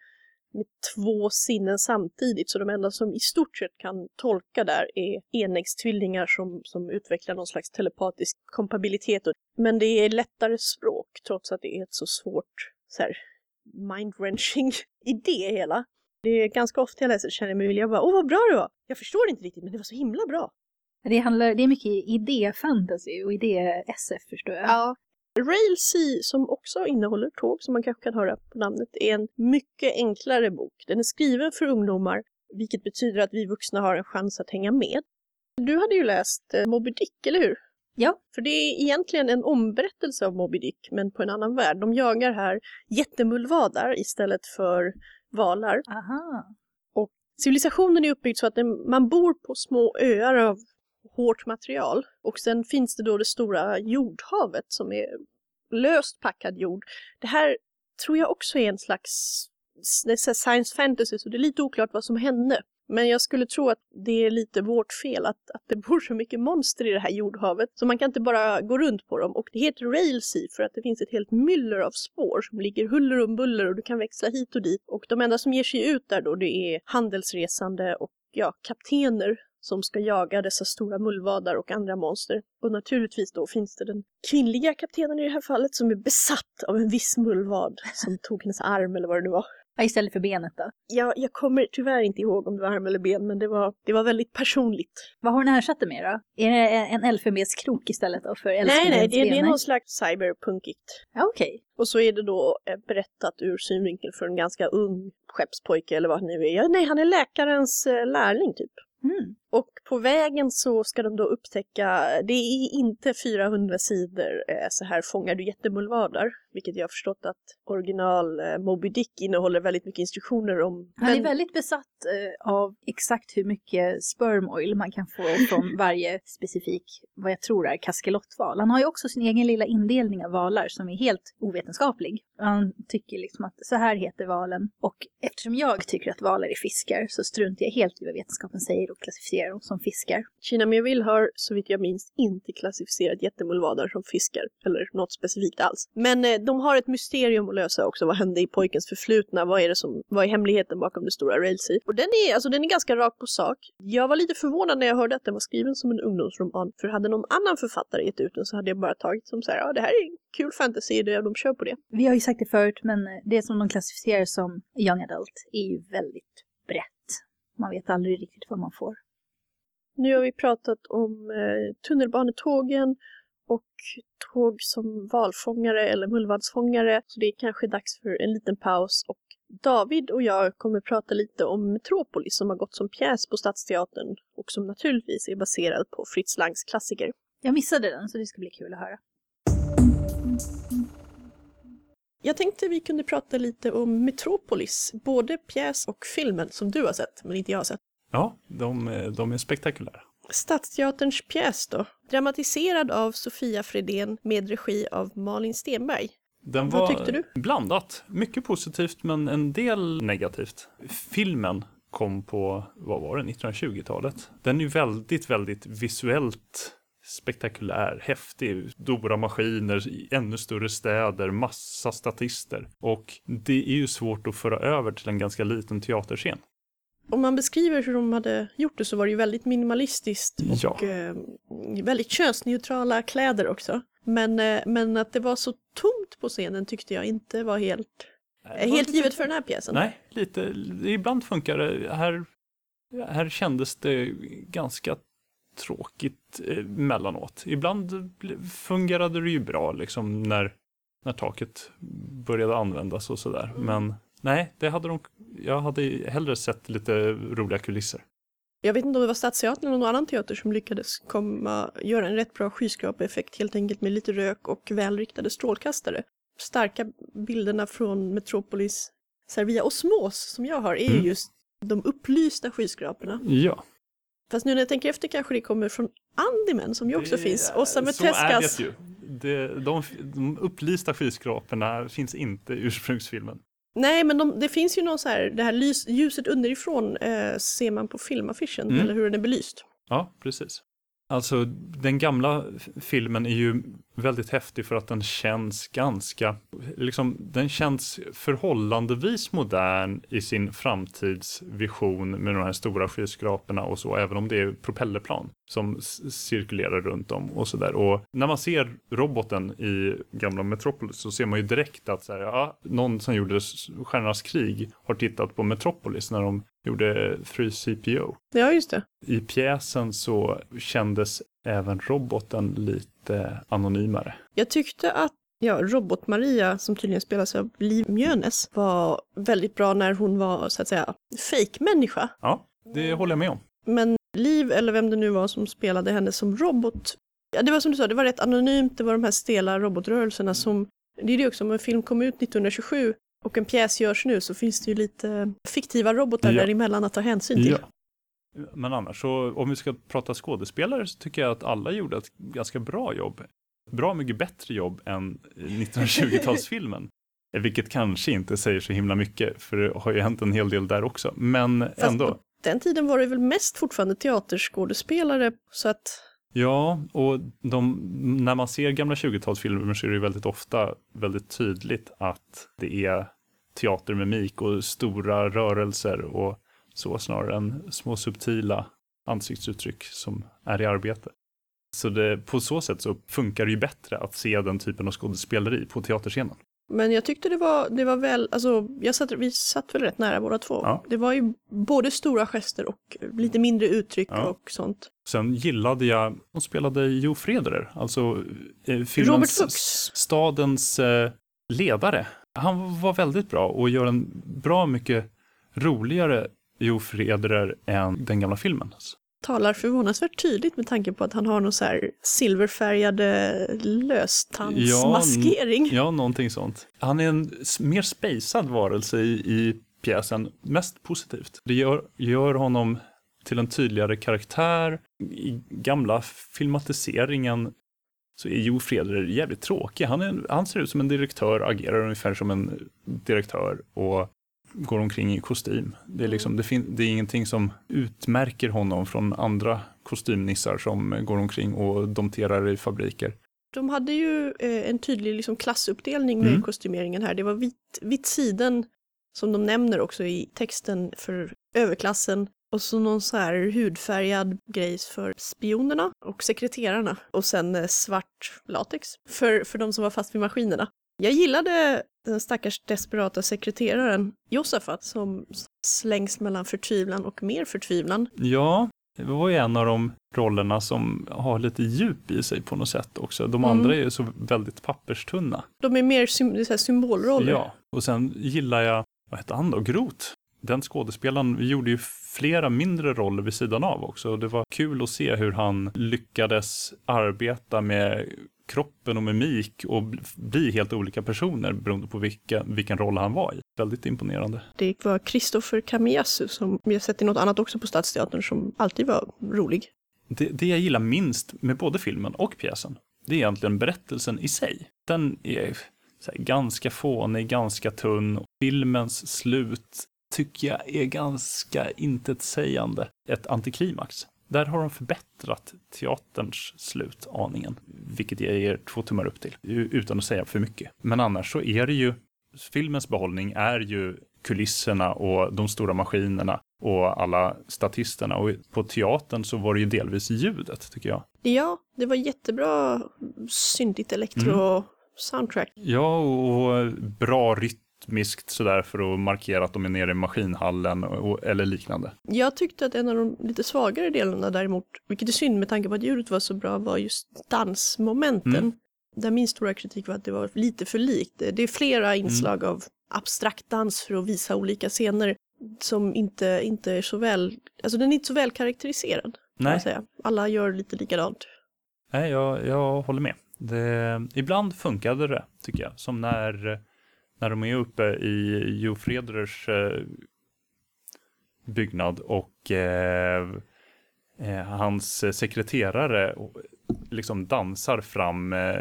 med två sinnen samtidigt. Så de enda som i stort sett kan tolka där är enäggstvillingar som, som utvecklar någon slags telepatisk kompabilitet. Men det är lättare språk trots att det är ett så svårt så här, mind-wrenching idé hela. Det är ganska ofta jag läser känner jag mig vilja bara åh vad bra det var! Jag förstår inte riktigt men det var så himla bra. Det, handlar, det är mycket idé-fantasy och idé-SF förstår jag. Ja, Rail Sea, som också innehåller tåg, som man kanske kan höra på namnet, är en mycket enklare bok. Den är skriven för ungdomar, vilket betyder att vi vuxna har en chans att hänga med. Du hade ju läst eh, Moby Dick, eller hur? Ja. För det är egentligen en omberättelse av Moby Dick, men på en annan värld. De jagar här jättemullvadar istället för valar. Aha. Och civilisationen är uppbyggd så att man bor på små öar av hårt material. Och sen finns det då det stora jordhavet som är löst packad jord. Det här tror jag också är en slags det är science fantasy så det är lite oklart vad som hände. Men jag skulle tro att det är lite vårt fel att, att det bor så mycket monster i det här jordhavet. Så man kan inte bara gå runt på dem. Och det heter Railsea för att det finns ett helt myller av spår som ligger huller om buller och du kan växla hit och dit. Och de enda som ger sig ut där då det är handelsresande och ja, kaptener som ska jaga dessa stora mullvadar och andra monster. Och naturligtvis då finns det den kvinnliga kaptenen i det här fallet som är besatt av en viss mullvad som tog hennes arm eller vad det nu var. Ja, istället för benet då? Ja, jag kommer tyvärr inte ihåg om det var arm eller ben, men det var, det var väldigt personligt. Vad har hon ersatt det med då? Är det en elfenbenskrok istället då för Nej, nej, det, det är någon slags cyberpunkigt. Ja, okej. Okay. Och så är det då eh, berättat ur synvinkel för en ganska ung skeppspojke eller vad han nu är. Ja, nej, han är läkarens eh, lärling typ. Mm. Och på vägen så ska de då upptäcka, det är inte 400 sidor eh, så här fångar du jättemullvadar, vilket jag har förstått att original eh, Moby Dick innehåller väldigt mycket instruktioner om. Han är väldigt besatt eh, av exakt hur mycket sperm oil man kan få från varje specifik, vad jag tror är kaskelottval. Han har ju också sin egen lilla indelning av valar som är helt ovetenskaplig. Han tycker liksom att så här heter valen och eftersom jag tycker att valar är fiskar så struntar jag helt i vad vetenskapen säger och klassificerar dem som fiskar. China Merville har, så vitt jag minns, inte klassificerat jättemulvader som fiskar, eller något specifikt alls. Men eh, de har ett mysterium att lösa också. Vad hände i pojkens förflutna? Vad är det som, vad är hemligheten bakom det stora Railsea? Och den är, alltså den är ganska rak på sak. Jag var lite förvånad när jag hörde att den var skriven som en ungdomsroman, för hade någon annan författare gett ut den så hade jag bara tagit som så här, ja det här är kul fantasy, det, de kör på det. Vi har ju sagt det förut, men eh, det som de klassificerar som young adult är ju väldigt brett. Man vet aldrig riktigt vad man får. Nu har vi pratat om eh, tunnelbanetågen och tåg som valfångare eller mullvadsfångare. Så det är kanske dags för en liten paus och David och jag kommer prata lite om Metropolis som har gått som pjäs på Stadsteatern och som naturligtvis är baserad på Fritz Langs klassiker. Jag missade den så det ska bli kul att höra. Jag tänkte vi kunde prata lite om Metropolis, både pjäs och filmen som du har sett, men inte jag har sett. Ja, de, är- de är spektakulära. Stadsteaterns pjäs då? Dramatiserad av Sofia Fredén med regi av Malin Stenberg. Den Vad var tyckte du? blandat. Mycket positivt men en del negativt. Filmen kom på, vad var det, 1920-talet. Den är ju väldigt, väldigt visuellt spektakulär, häftig, stora maskiner, ännu större städer, massa statister. Och det är ju svårt att föra över till en ganska liten teaterscen. Om man beskriver hur de hade gjort det så var det ju väldigt minimalistiskt och Ja. eh, väldigt könsneutrala kläder också. Men, eh, men att det var så tomt på scenen tyckte jag inte var helt, eh, helt givet för den här pjäsen. Nej, lite, ibland funkar det. Här, här kändes det ganska tråkigt eh, mellanåt. Ibland fungerade det ju bra liksom när, när taket började användas och sådär. Men nej, det hade de, jag hade hellre sett lite roliga kulisser. Jag vet inte om det var Stadsteatern eller någon annan teater som lyckades komma, göra en rätt bra skyskrapeeffekt helt enkelt med lite rök och välriktade strålkastare. Starka bilderna från Metropolis Servia Osmos som jag har är ju Mm. just de upplysta skyskraporna. Ja, Fast nu när jag tänker efter kanske det kommer från Andyman som ju också det- finns. Så är Metescas. det ju. Det, de, de upplysta skyskraporna finns inte i ursprungsfilmen. Nej men de, det finns ju någon så här, det här lys, ljuset underifrån eh, ser man på filmaffischen Mm. eller hur den är belyst. Ja, precis. Alltså, den gamla filmen är ju väldigt häftig för att den känns ganska, liksom, den känns förhållandevis modern i sin framtidsvision med de här stora skyskraporna och så, även om det är propellerplan som cirkulerar runt om och sådär. Och när man ser roboten i gamla Metropolis så ser man ju direkt att så här, ja, någon som gjorde Stjärnornas krig har tittat på Metropolis när de gjorde Free CPO. Ja just det. I pjäsen så kändes även roboten lite anonymare. Jag tyckte att ja, Robot-Maria, som tydligen spelas av Liv Mjönes, var väldigt bra när hon var så att säga fake-människa. Ja, det håller jag med om. Men Liv, eller vem det nu var som spelade henne som robot, ja, det var som du sa, det var rätt anonymt, det var de här stela robotrörelserna som, det är det också, om en film kom ut 1927 och en pjäs görs nu så finns det ju lite fiktiva robotar Ja. däremellan att ta hänsyn till. Men annars, så om vi ska prata skådespelare så tycker jag att alla gjorde ett ganska bra jobb. Bra mycket bättre jobb än 1920-talsfilmen. Vilket kanske inte säger så himla mycket, för det har ju hänt en hel del där också. Men Fast ändå. på den tiden var det väl mest fortfarande teaterskådespelare, så att Ja, och de, när man ser gamla 20-talsfilmer så är det ju väldigt ofta väldigt tydligt att det är teatermimik och stora rörelser och så snarare än små subtila ansiktsuttryck som är i arbete. Så det, på så sätt så funkar det ju bättre att se den typen av skådespeleri på teaterscenen. Men jag tyckte det var, det var väl, alltså jag satt, vi satt väl rätt nära båda två. Ja. Det var ju både stora gester och lite mindre uttryck Ja. och sånt. Sen gillade jag, de spelade Jo Frederer, alltså eh, filmens, stadens eh, ledare. Han var väldigt bra och gör en bra mycket roligare Jo Frederer än den gamla filmen. Talar förvånansvärt tydligt med tanke på att han har någon så här silverfärgade löstandsmaskering. Ja, någonting sånt. Han är en mer spacad varelse i, i pjäsen, mest positivt. Det gör, gör honom till en tydligare karaktär. I gamla filmatiseringen så är Jo Frederer jävligt tråkig. Han, är, han ser ut som en direktör, agerar ungefär som en direktör och går omkring i kostym. Det är, liksom, det, det är ingenting som utmärker honom från andra kostymnissar som går omkring och domterar i fabriker. De hade ju eh, en tydlig liksom, klassuppdelning med Mm. kostymeringen här. Det var vit, vit siden, som de nämner också i texten, för överklassen. Och så någon så här hudfärgad grejs för spionerna och sekreterarna. Och sen eh, svart latex för, för de som var fast vid maskinerna. Jag gillade den stackars desperata sekreteraren Josafat som slängs mellan förtvivlan och mer förtvivlan. Ja, det var ju en av de rollerna som har lite djup i sig på något sätt också. De Mm. andra är ju så väldigt papperstunna. De är mer sym- så symbolroller. Ja, och sen gillar jag, vad hette han då, Groth. Den skådespelaren gjorde ju flera mindre roller vid sidan av också. Och det var kul att se hur han lyckades arbeta med kroppen och mimik och bl- bli helt olika personer beroende på vilka, vilken roll han var i. Väldigt imponerande. Det var Christopher Kamiyasu som vi har sett i något annat också på Stadsteatern som alltid var rolig. Det, det jag gillar minst med både filmen och pjäsen, det är egentligen berättelsen i sig. Den är här, ganska fånig, ganska tunn. Filmens slut tycker jag är ganska intetsägande. Ett antiklimax. Där har de förbättrat teaterns slut aningen, vilket jag ger två tummar upp till, utan att säga för mycket. Men annars så är det ju, filmens behållning är ju kulisserna och de stora maskinerna och alla statisterna. Och på teatern så var det ju delvis ljudet, tycker jag. Ja, det var jättebra syntigt elektro-soundtrack. Ja, och bra rytmiskt sådär för att markera att de är nere i maskinhallen och, eller liknande. Jag tyckte att en av de lite svagare delarna däremot, vilket är synd med tanke på att ljudet var så bra, var just dansmomenten. Mm. Där min stora kritik var att det var lite för likt. Det är flera inslag av abstrakt dans för att visa olika scener som inte, inte är så väl, alltså den är inte så väl karaktäriserad. Nej. säga. Alla gör lite likadant. Nej, jag, jag håller med. Det, ibland funkade det, tycker jag. Som när, när de är uppe i Jo Freders eh, byggnad och eh, eh, hans sekreterare liksom dansar fram eh,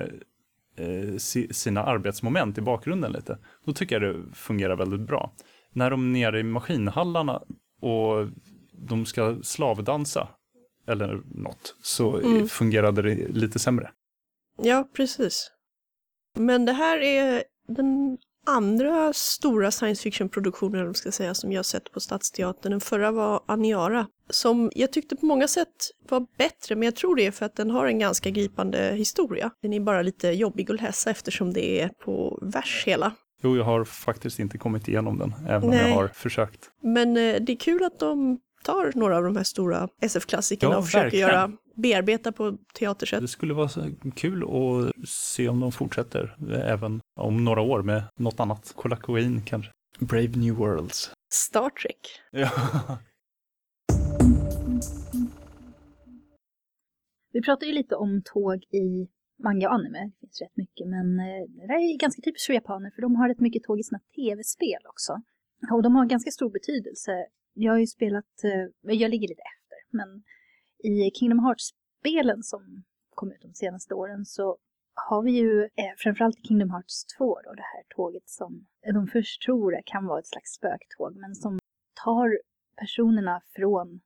eh, si, sina arbetsmoment i bakgrunden lite. Då tycker jag det fungerar väldigt bra. När de är nere i maskinhallarna och de ska slavdansa eller något så Mm. fungerade det lite sämre. Ja, precis. Men det här är den andra stora science man ska säga, som jag sett på Stadsteatern. Den förra var Aniara, som jag tyckte på många sätt var bättre, men jag tror det är för att den har en ganska gripande historia. Den är bara lite jobbig att läsa eftersom det är på vers hela. Jo, jag har faktiskt inte kommit igenom den, även om Nej. jag har försökt. Men eh, det är kul att de tar några av de här stora SF-klassikerna Ja, och försöker verkligen. göra, bearbeta på teatersätt. Det skulle vara så kul att se om de fortsätter eh, även om några år med något annat. Kolla Queen kanske. Brave New Worlds. Star Trek. Ja. Vi pratar ju lite om tåg i manga och anime. Det finns rätt mycket, men eh, det där är ganska typiskt för japaner, för de har rätt mycket tåg i sina tv-spel också. Och de har ganska stor betydelse. Jag har ju spelat, eh, jag ligger lite efter, men i Kingdom Hearts-spelen som kom ut de senaste åren så har vi ju eh, framförallt i Kingdom Hearts 2 då, det här tåget som eh, de först tror kan vara ett slags spöktåg, men som tar personerna från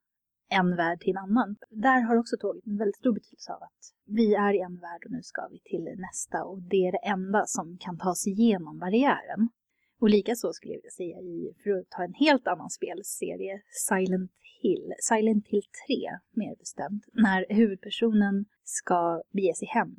en värld till en annan. Där har också tåget en väldigt stor betydelse av att vi är i en värld och nu ska vi till nästa och det är det enda som kan ta sig igenom barriären. Och likaså skulle jag vilja säga i, för att ta en helt annan spelserie, Silent Hill, Silent Hill 3 mer bestämt, när huvudpersonen ska bege sig hem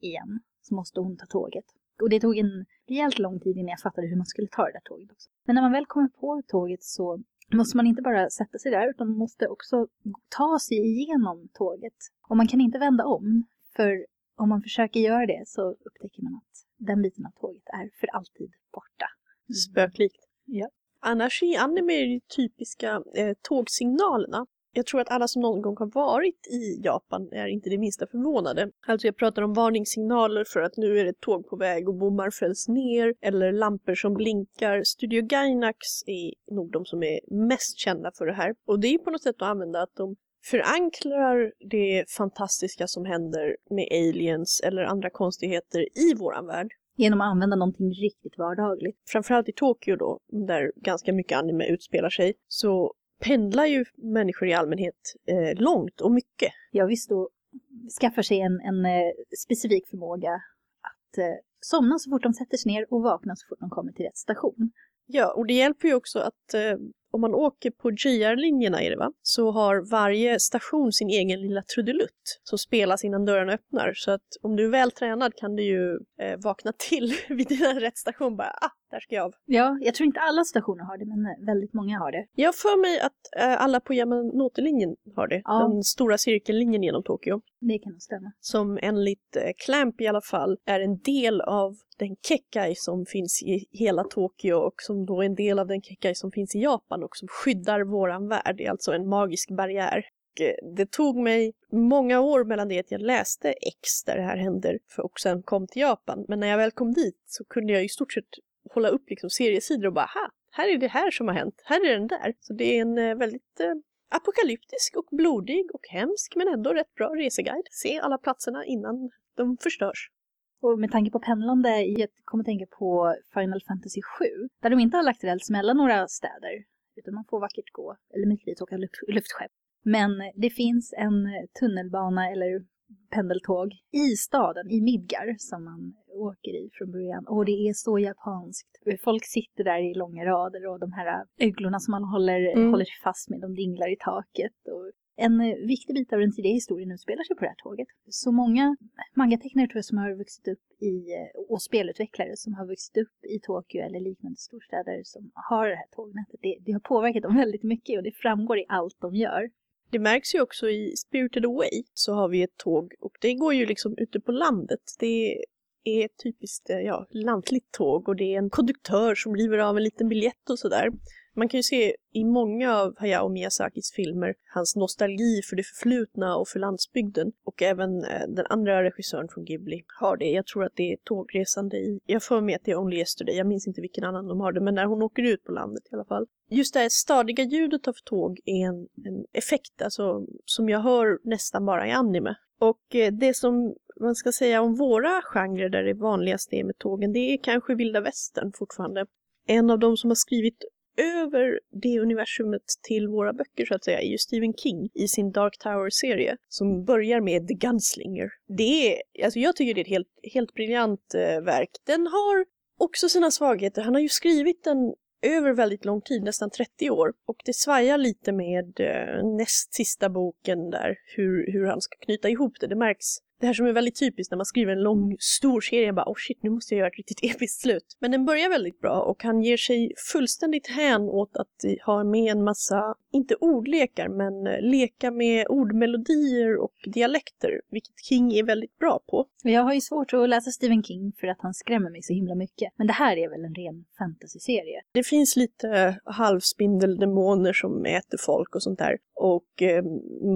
igen så måste hon ta tåget. Och det tog en rejält lång tid innan jag fattade hur man skulle ta det där tåget också. Men när man väl kommer på tåget så måste man inte bara sätta sig där utan man måste också ta sig igenom tåget. Och man kan inte vända om, för om man försöker göra det så upptäcker man att den biten av tåget är för alltid borta. Spöklikt. Ja. Annars är anime de typiska eh, tågsignalerna. Jag tror att alla som någon gång har varit i Japan är inte det minsta förvånade. Alltså jag pratar om varningssignaler för att nu är det ett tåg på väg och bommar fälls ner eller lampor som blinkar. Studio Gainax är nog de som är mest kända för det här. Och det är på något sätt att använda att de förankrar det fantastiska som händer med aliens eller andra konstigheter i våran värld Genom att använda någonting riktigt vardagligt. framförallt i Tokyo då, där ganska mycket anime utspelar sig, så pendlar ju människor i allmänhet eh, långt och mycket. Ja, visst då skaffar sig en, en eh, specifik förmåga att eh, somna så fort de sätter sig ner och vakna så fort de kommer till rätt station. Ja, och det hjälper ju också att eh, om man åker på JR-linjerna är det va, så har varje station sin egen lilla trudelutt som spelas innan dörrarna öppnar. Så att om du är väl tränad kan du ju eh, vakna till vid din rätt station bara, ah, där ska jag av. Ja, jag tror inte alla stationer har det, men eh, väldigt många har det. Jag för mig att eh, alla på Yamanote-linjen har det, Ja. den stora cirkellinjen genom Tokyo. Det kan nog stämma. som enligt eh, Clamp i alla fall är en del av den Kekai som finns i hela Tokyo och som då är en del av den Kekai som finns i Japan och som skyddar våran värld. Det är alltså en magisk barriär. eh, det tog mig många år mellan det att jag läste X där det här händer och sen kom till Japan. Men när jag väl kom dit så kunde jag i stort sett hålla upp liksom seriesidor och bara, ha, här är det här som har hänt, här är den där. Så det är en eh, väldigt eh, apokalyptisk och blodig och hemsk men ändå rätt bra reseguide. Se alla platserna innan de förstörs. Och med tanke på pendlande, jag kommer att tänka på Final Fantasy 7, där de inte har lagt räls mellan några städer, utan man får vackert gå, eller möjligtvis åka luft, luftskepp. Men det finns en eh, tunnelbana eller pendeltåg i staden, i Midgar, som man åker i från början. Och det är så japanskt. Folk sitter där i långa rader och de här öglorna som man håller, Mm. håller fast med, de dinglar i taket. Och en eh, viktig bit av den tidiga historien utspelar sig på det här tåget. Så många mangatecknare tror jag som har vuxit upp i, eh, och spelutvecklare som har vuxit upp i Tokyo eller liknande storstäder som har det här tågnätet, det, det har påverkat dem väldigt mycket och det framgår i allt de gör. Det märks ju också i Spirited Away så har vi ett tåg och det går ju liksom ute på landet. Det är ett typiskt eh, ja, lantligt tåg och det är en konduktör som river av en liten biljett och sådär. Man kan ju se i många av Hayao Miyazakis filmer hans nostalgi för det förflutna och för landsbygden. Och även eh, den andra regissören från Ghibli har det. Jag tror att det är tågresande i, jag får med att det är Only Yesterday, jag minns inte vilken annan de har det, men när hon åker ut på landet i alla fall. Just det här stadiga ljudet av tåg är en, en effekt, alltså som jag hör nästan bara i anime. Och eh, det som man ska säga om våra genrer där det vanligaste är med tågen, det är kanske vilda västern fortfarande. En av de som har skrivit över det universumet till våra böcker så att säga är ju Stephen King i sin Dark Tower-serie som börjar med The Gunslinger. Det är, alltså jag tycker det är ett helt, helt briljant eh, verk. Den har också sina svagheter. Han har ju skrivit den över väldigt lång tid, nästan 30 år. Och det svajar lite med eh, näst sista boken där, hur, hur han ska knyta ihop det. Det märks. Det här som är väldigt typiskt när man skriver en lång, stor serie, bara oh shit, nu måste jag göra ett riktigt episkt slut. Men den börjar väldigt bra och han ger sig fullständigt hän åt att eh, ha med en massa, inte ordlekar, men eh, leka med ordmelodier och dialekter, vilket King är väldigt bra på. Jag har ju svårt att läsa Stephen King för att han skrämmer mig så himla mycket. Men det här är väl en ren fantasyserie? Det finns lite halvspindeldemoner som äter folk och sånt där. Och eh,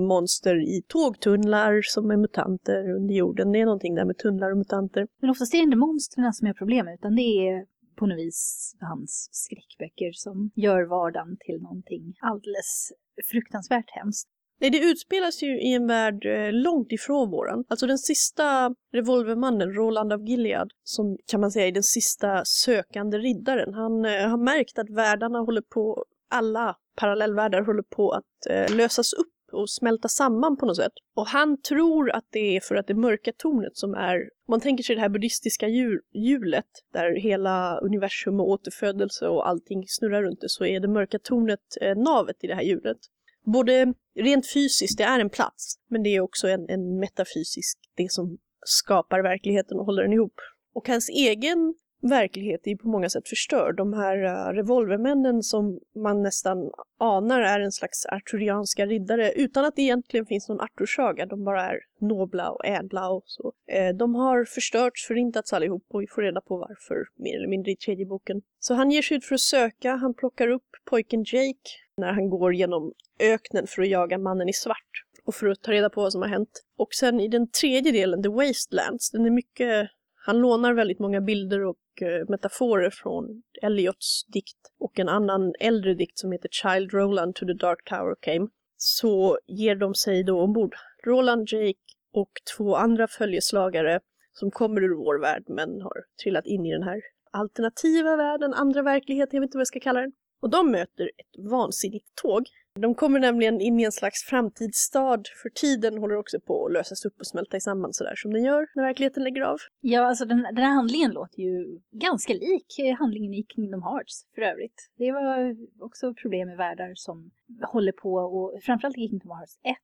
monster i tågtunnlar som är mutanter under jorden. Det är någonting där med tunnlar och mutanter. Men oftast är det inte monstren som är problemet, utan det är på något vis hans skräckböcker som gör vardagen till någonting alldeles fruktansvärt hemskt. Nej, det utspelas ju i en värld eh, långt ifrån våran. Alltså den sista revolvermannen, Roland av Gilead, som kan man säga är den sista sökande riddaren. Han eh, har märkt att världarna håller på, alla parallellvärldar håller på att eh, lösas upp och smälta samman på något sätt. Och han tror att det är för att det mörka tornet som är, om man tänker sig det här buddhistiska hjulet där hela universum och återfödelse och allting snurrar runt det, så är det mörka tornet eh, navet i det här hjulet både rent fysiskt, det är en plats, men det är också en, en metafysisk, det som skapar verkligheten och håller den ihop. Och hans egen verklighet är på många sätt förstörd. De här eh, revolvermännen som man nästan anar är en slags arturianska riddare utan att det egentligen finns någon Artursaga. De bara är nobla och ädla och så. Eh, de har förstörts, förintats allihop och vi får reda på varför mer eller mindre i tredje boken. Så han ger sig ut för att söka, han plockar upp pojken Jake när han går genom öknen för att jaga mannen i svart och för att ta reda på vad som har hänt. Och sen i den tredje delen, The Wastelands, den är mycket han lånar väldigt många bilder och eh, metaforer från Eliots dikt och en annan äldre dikt som heter Child Roland to the Dark Tower came. Så ger de sig då ombord. Roland, Jake och två andra följeslagare som kommer ur vår värld men har trillat in i den här alternativa världen, andra verklighet, jag vet inte vad jag ska kalla den. Och de möter ett vansinnigt tåg. De kommer nämligen in i en slags framtidsstad, för tiden håller också på att lösas upp och smälta samman sådär som den gör när verkligheten lägger av. Ja, alltså den, den här handlingen låter ju ganska lik eh, handlingen i Kingdom Hearts för övrigt. Det var också problem med världar som håller på och framförallt i Kingdom Hearts 1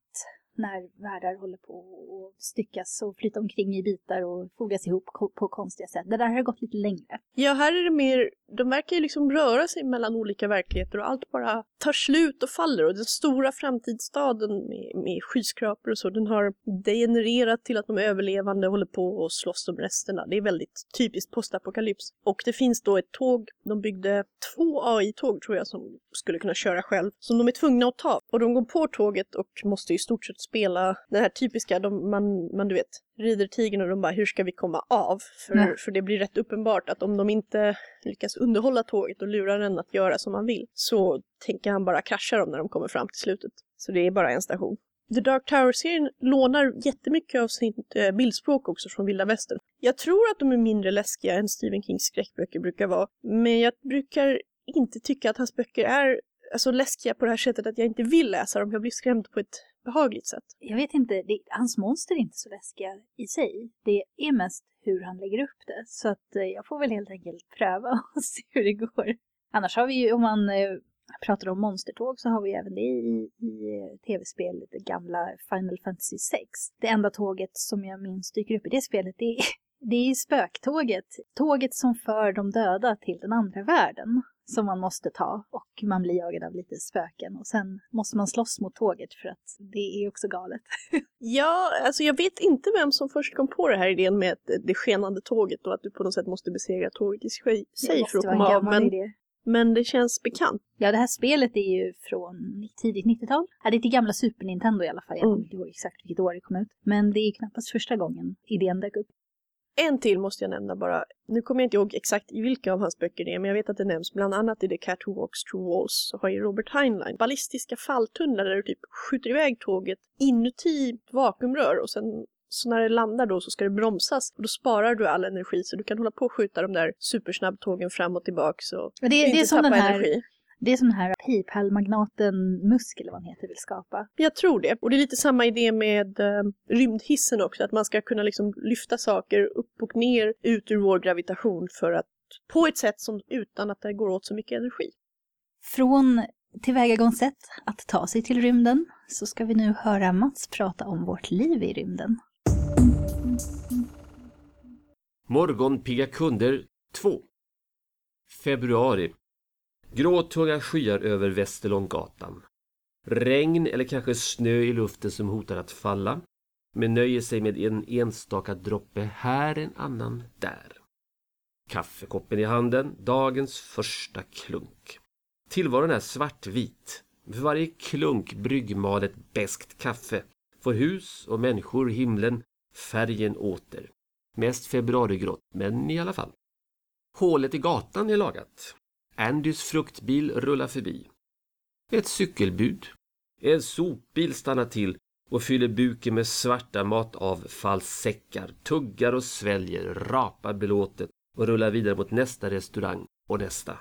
när världar håller på att styckas och flyta omkring i bitar och fogas ihop på konstiga sätt. Det där har gått lite längre. Ja, här är det mer, de verkar ju liksom röra sig mellan olika verkligheter och allt bara tar slut och faller. Och den stora framtidsstaden med, med skyskrapor och så, den har degenererat till att de överlevande håller på och slåss om resterna. Det är väldigt typiskt postapokalyps. Och det finns då ett tåg, de byggde två AI-tåg tror jag som skulle kunna köra själv, som de är tvungna att ta. Och de går på tåget och måste i stort sett spela det här typiska, de, man, man du vet, rider tigern och de bara hur ska vi komma av? För, för det blir rätt uppenbart att om de inte lyckas underhålla tåget och lura den att göra som man vill så tänker han bara krascha dem när de kommer fram till slutet. Så det är bara en station. The Dark Tower-serien lånar jättemycket av sitt eh, bildspråk också från vilda västern. Jag tror att de är mindre läskiga än Stephen Kings skräckböcker brukar vara, men jag brukar inte tycka att hans böcker är alltså, läskiga på det här sättet att jag inte vill läsa dem. Jag blir skrämd på ett behagligt sätt. Jag vet inte, det, hans monster är inte så läskiga i sig. Det är mest hur han lägger upp det. Så att eh, jag får väl helt enkelt pröva och se hur det går. Annars har vi ju, om man eh, pratar om monstertåg så har vi även det i, i eh, tv-spelet, det gamla Final Fantasy 6. Det enda tåget som jag minns dyker upp i det spelet, det är, det är spöktåget. Tåget som för de döda till den andra världen som man måste ta och man blir jagad av lite spöken och sen måste man slåss mot tåget för att det är också galet. Ja, alltså jag vet inte vem som först kom på det här idén med det- det skenande tåget och att du på något sätt måste besegra tåget i sig för att komma av. Men, idé. men det känns bekant. Ja, det här spelet är ju från tidigt 90-tal. Ja, det är till gamla Super Nintendo i alla fall. Jag Mm. kommer inte ihåg exakt vilket år det kom ut. Men det är knappast första gången idén dök upp. En till måste jag nämna bara. Nu kommer jag inte ihåg exakt i vilka av hans böcker det är, men jag vet att det nämns bland annat i The Cat Who Walks Through Walls så har ju Robert Heinlein ballistiska falltunnlar där du typ skjuter iväg tåget inuti vakuumrör och sen så när det landar då så ska det bromsas och då sparar du all energi så du kan hålla på och skjuta de där supersnabbtågen fram och tillbaks och det, det, är inte som den tappa här, energi. Det är som den här Paypal-magnaten Musk eller vad han heter vill skapa. Jag tror det. Och det är lite samma idé med eh, rymdhissen också, att man ska kunna liksom lyfta saker upp och ner ut ur vår gravitation för att på ett sätt som utan att det går åt så mycket energi. Från tillvägagångssätt att ta sig till rymden så ska vi nu höra Mats prata om vårt liv i rymden. Morgonpigga kunder 2 Februari Gråtunga skyar över Västerlånggatan. Regn eller kanske snö i luften som hotar att falla. Men nöjer sig med en enstaka droppe här, en annan där. Kaffekoppen i handen, dagens första klunk. Tillvaron är svartvit. För varje klunk bryggmalet beskt kaffe får hus och människor himlen färgen åter. Mest februarigrått, men i alla fall. Hålet i gatan är lagat. Andys fruktbil rullar förbi. Ett cykelbud. En sopbil stannar till och fyller buken med svarta matavfallssäckar, tuggar och sväljer, rapar belåtet och rullar vidare mot nästa restaurang och nästa.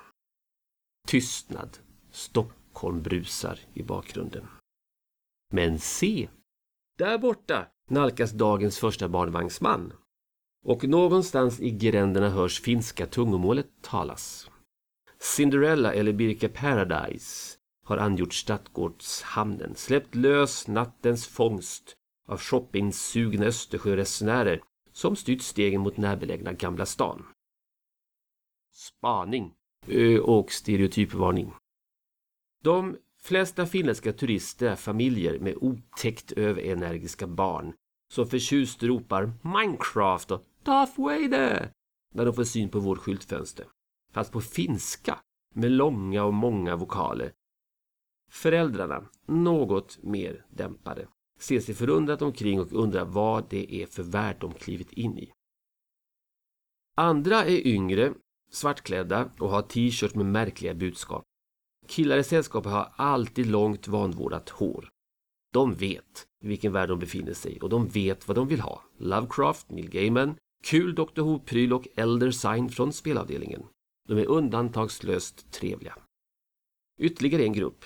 Tystnad. Stockholm brusar i bakgrunden. Men se! Där borta nalkas dagens första barnvagnsman. Och någonstans i gränderna hörs finska tungomålet talas. Cinderella eller Birka Paradise har angjort Stadgårdshamnen, släppt lös nattens fångst av shoppingsugna Östersjöresenärer som styrt stegen mot närbelägna Gamla stan. Spaning ö, och stereotypvarning. De flesta finländska turister är familjer med otäckt överenergiska barn som förtjust ropar Minecraft och Darth Vader när de får syn på vårt skyltfönster. Fast på finska med långa och många vokaler. Föräldrarna, något mer dämpade, ser sig förundrat omkring och undrar vad det är för värld de klivit in i. Andra är yngre, svartklädda och har t-shirts med märkliga budskap. Killar i sällskapet har alltid långt vanvårdat hår. De vet vilken värld de befinner sig i och de vet vad de vill ha. Lovecraft, Neil Gaiman, kul Dr Who-pryl och Elder Sign från spelavdelningen. De är undantagslöst trevliga. Ytterligare en grupp,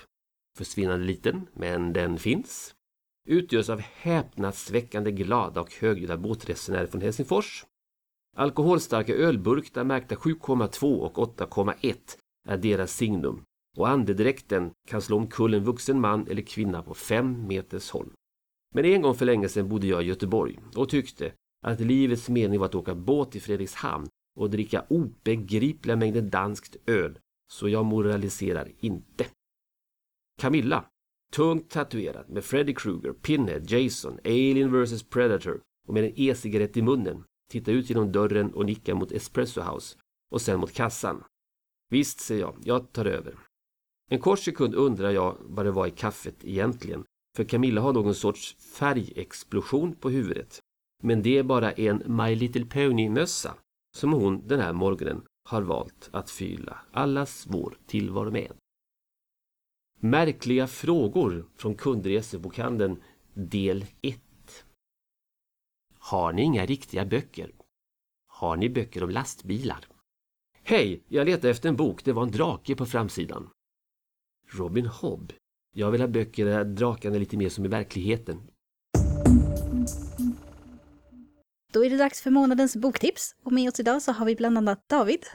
försvinnande liten, men den finns, utgörs av häpnadsväckande glada och högljudda båtresenärer från Helsingfors. Alkoholstarka ölburkar märkta 7,2 och 8,1 är deras signum och andedräkten kan slå omkull en vuxen man eller kvinna på fem meters håll. Men en gång för länge sedan bodde jag i Göteborg och tyckte att livets mening var att åka båt i Fredrikshamn och dricka obegripliga mängder danskt öl. Så jag moraliserar inte. Camilla, tungt tatuerad med Freddy Krueger, Pinhead, Jason, Alien vs Predator och med en e-cigarett i munnen, tittar ut genom dörren och nickar mot Espresso House och sen mot kassan. Visst, säger jag, jag tar över. En kort sekund undrar jag vad det var i kaffet egentligen, för Camilla har någon sorts färgexplosion på huvudet. Men det är bara en My Little Pony-mössa som hon den här morgonen har valt att fylla allas vår tillvaro med. Märkliga frågor från kundresebokhandeln, del 1. Har ni inga riktiga böcker? Har ni böcker om lastbilar? Hej, jag letar efter en bok. Det var en drake på framsidan. Robin Hobb. Jag vill ha böcker där drakarna är lite mer som i verkligheten. Då är det dags för månadens boktips. Och med oss idag så har vi bland annat David.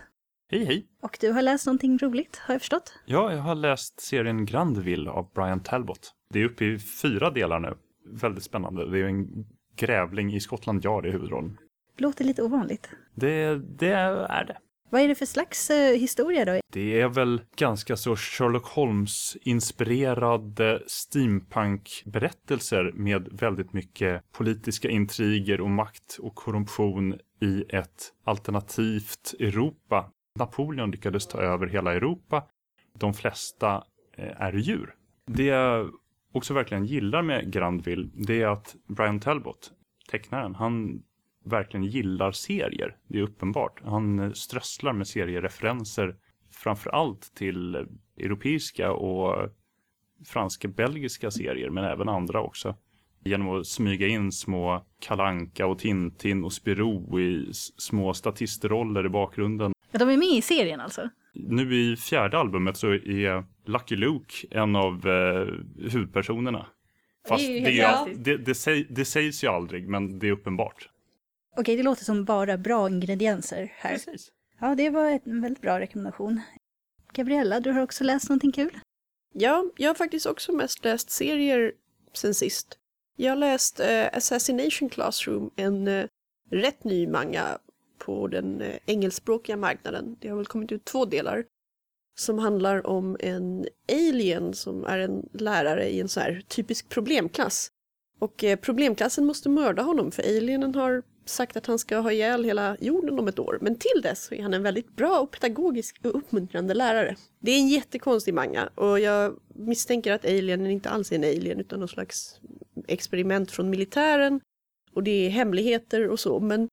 Hej hej! Och du har läst någonting roligt, har jag förstått. Ja, jag har läst serien Grandville av Brian Talbot. Det är uppe i fyra delar nu. Väldigt spännande. Det är en grävling i Scotland Yard i huvudrollen. Låter lite ovanligt. Det, det är det. Vad är det för slags eh, historia då? Det är väl ganska så Sherlock Holmes-inspirerade steampunk-berättelser med väldigt mycket politiska intriger och makt och korruption i ett alternativt Europa. Napoleon lyckades ta över hela Europa. De flesta eh, är djur. Det jag också verkligen gillar med Grandville, det är att Brian Talbot, tecknaren, han verkligen gillar serier. Det är uppenbart. Han eh, strösslar med seriereferenser framför allt till europeiska och franska belgiska serier, men även andra också. Genom att smyga in små Kalanka och Tintin och Spirou i små statistroller i bakgrunden. Ja, de är med i serien alltså? Nu i fjärde albumet så är Lucky Luke en av eh, huvudpersonerna. Fast Det är det, det, det, säg, det sägs ju aldrig, men det är uppenbart. Okej, det låter som bara bra ingredienser här. Precis. Ja, det var en väldigt bra rekommendation. Gabriella, du har också läst någonting kul? Ja, jag har faktiskt också mest läst serier sen sist. Jag har läst eh, Assassination Classroom, en eh, rätt ny manga på den eh, engelskspråkiga marknaden. Det har väl kommit ut två delar. Som handlar om en alien som är en lärare i en så här typisk problemklass. Och eh, problemklassen måste mörda honom för alienen har sagt att han ska ha ihjäl hela jorden om ett år. Men till dess så är han en väldigt bra och pedagogisk och uppmuntrande lärare. Det är en jättekonstig manga och jag misstänker att alienen inte alls är en alien utan någon slags experiment från militären. Och det är hemligheter och så men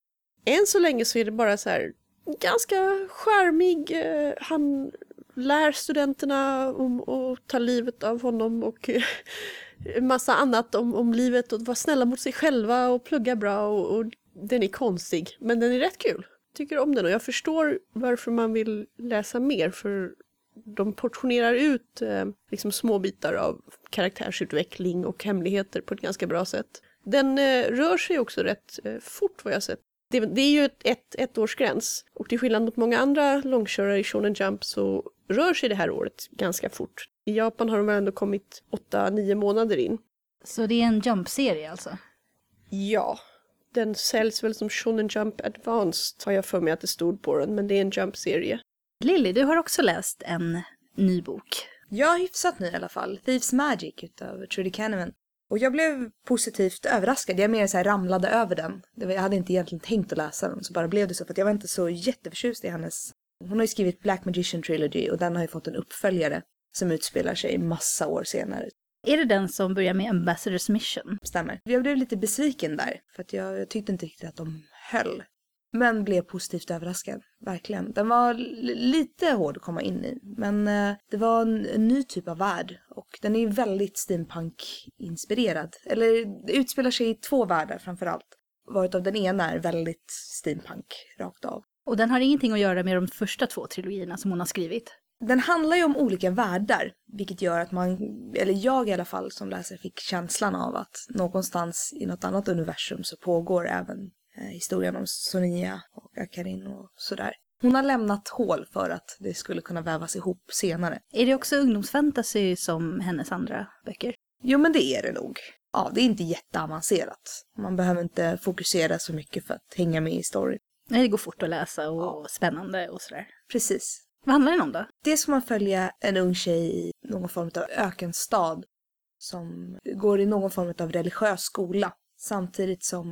än så länge så är det bara så här ganska charmig. Eh, han lär studenterna om att ta livet av honom och en eh, massa annat om, om livet och vara snälla mot sig själva och plugga bra och, och den är konstig men den är rätt kul. Tycker om den och jag förstår varför man vill läsa mer för de portionerar ut eh, liksom små bitar av karaktärsutveckling och hemligheter på ett ganska bra sätt. Den eh, rör sig också rätt eh, fort vad jag sett. Det, det är ju ett, ett, ett årsgräns och till skillnad mot många andra långkörare i Shonen Jump så rör sig det här året ganska fort. I Japan har de väl ändå kommit 8-9 månader in. Så det är en Jump-serie alltså? Ja, den säljs väl som Shonen Jump Advanced har jag för mig att det stod på den, men det är en Jump-serie. Lilly, du har också läst en ny bok. Jag är hyfsat ny i alla fall. Thieves Magic utav Trudy Kahneman. Och jag blev positivt överraskad. Jag mer så här ramlade över den. Var, jag hade inte egentligen tänkt att läsa den, så bara blev det så. För att jag var inte så jätteförtjust i hennes... Hon har ju skrivit Black Magician Trilogy och den har ju fått en uppföljare som utspelar sig massa år senare. Är det den som börjar med Ambassadors Mission? Stämmer. Jag blev lite besviken där, för att jag, jag tyckte inte riktigt att de höll. Men blev positivt överraskad, verkligen. Den var lite hård att komma in i, men eh, det var en, en ny typ av värld. Och den är väldigt steampunk-inspirerad. Eller utspelar sig i två världar framför allt. Varav den ena är väldigt steampunk, rakt av. Och den har ingenting att göra med de första två trilogierna som hon har skrivit. Den handlar ju om olika världar, vilket gör att man, eller jag i alla fall som läsare fick känslan av att någonstans i något annat universum så pågår även eh, historien om Sonia och Akarin och sådär. Hon har lämnat hål för att det skulle kunna vävas ihop senare. Är det också ungdomsfantasy som hennes andra böcker? Jo men det är det nog. ja, det är inte jätteavancerat. Man behöver inte fokusera så mycket för att hänga med i storyn. Nej, det går fort att läsa och spännande och sådär. Precis. Vad handlar den om då? Det får man följa en ung tjej i någon form av ökenstad som går i någon form av religiös skola samtidigt som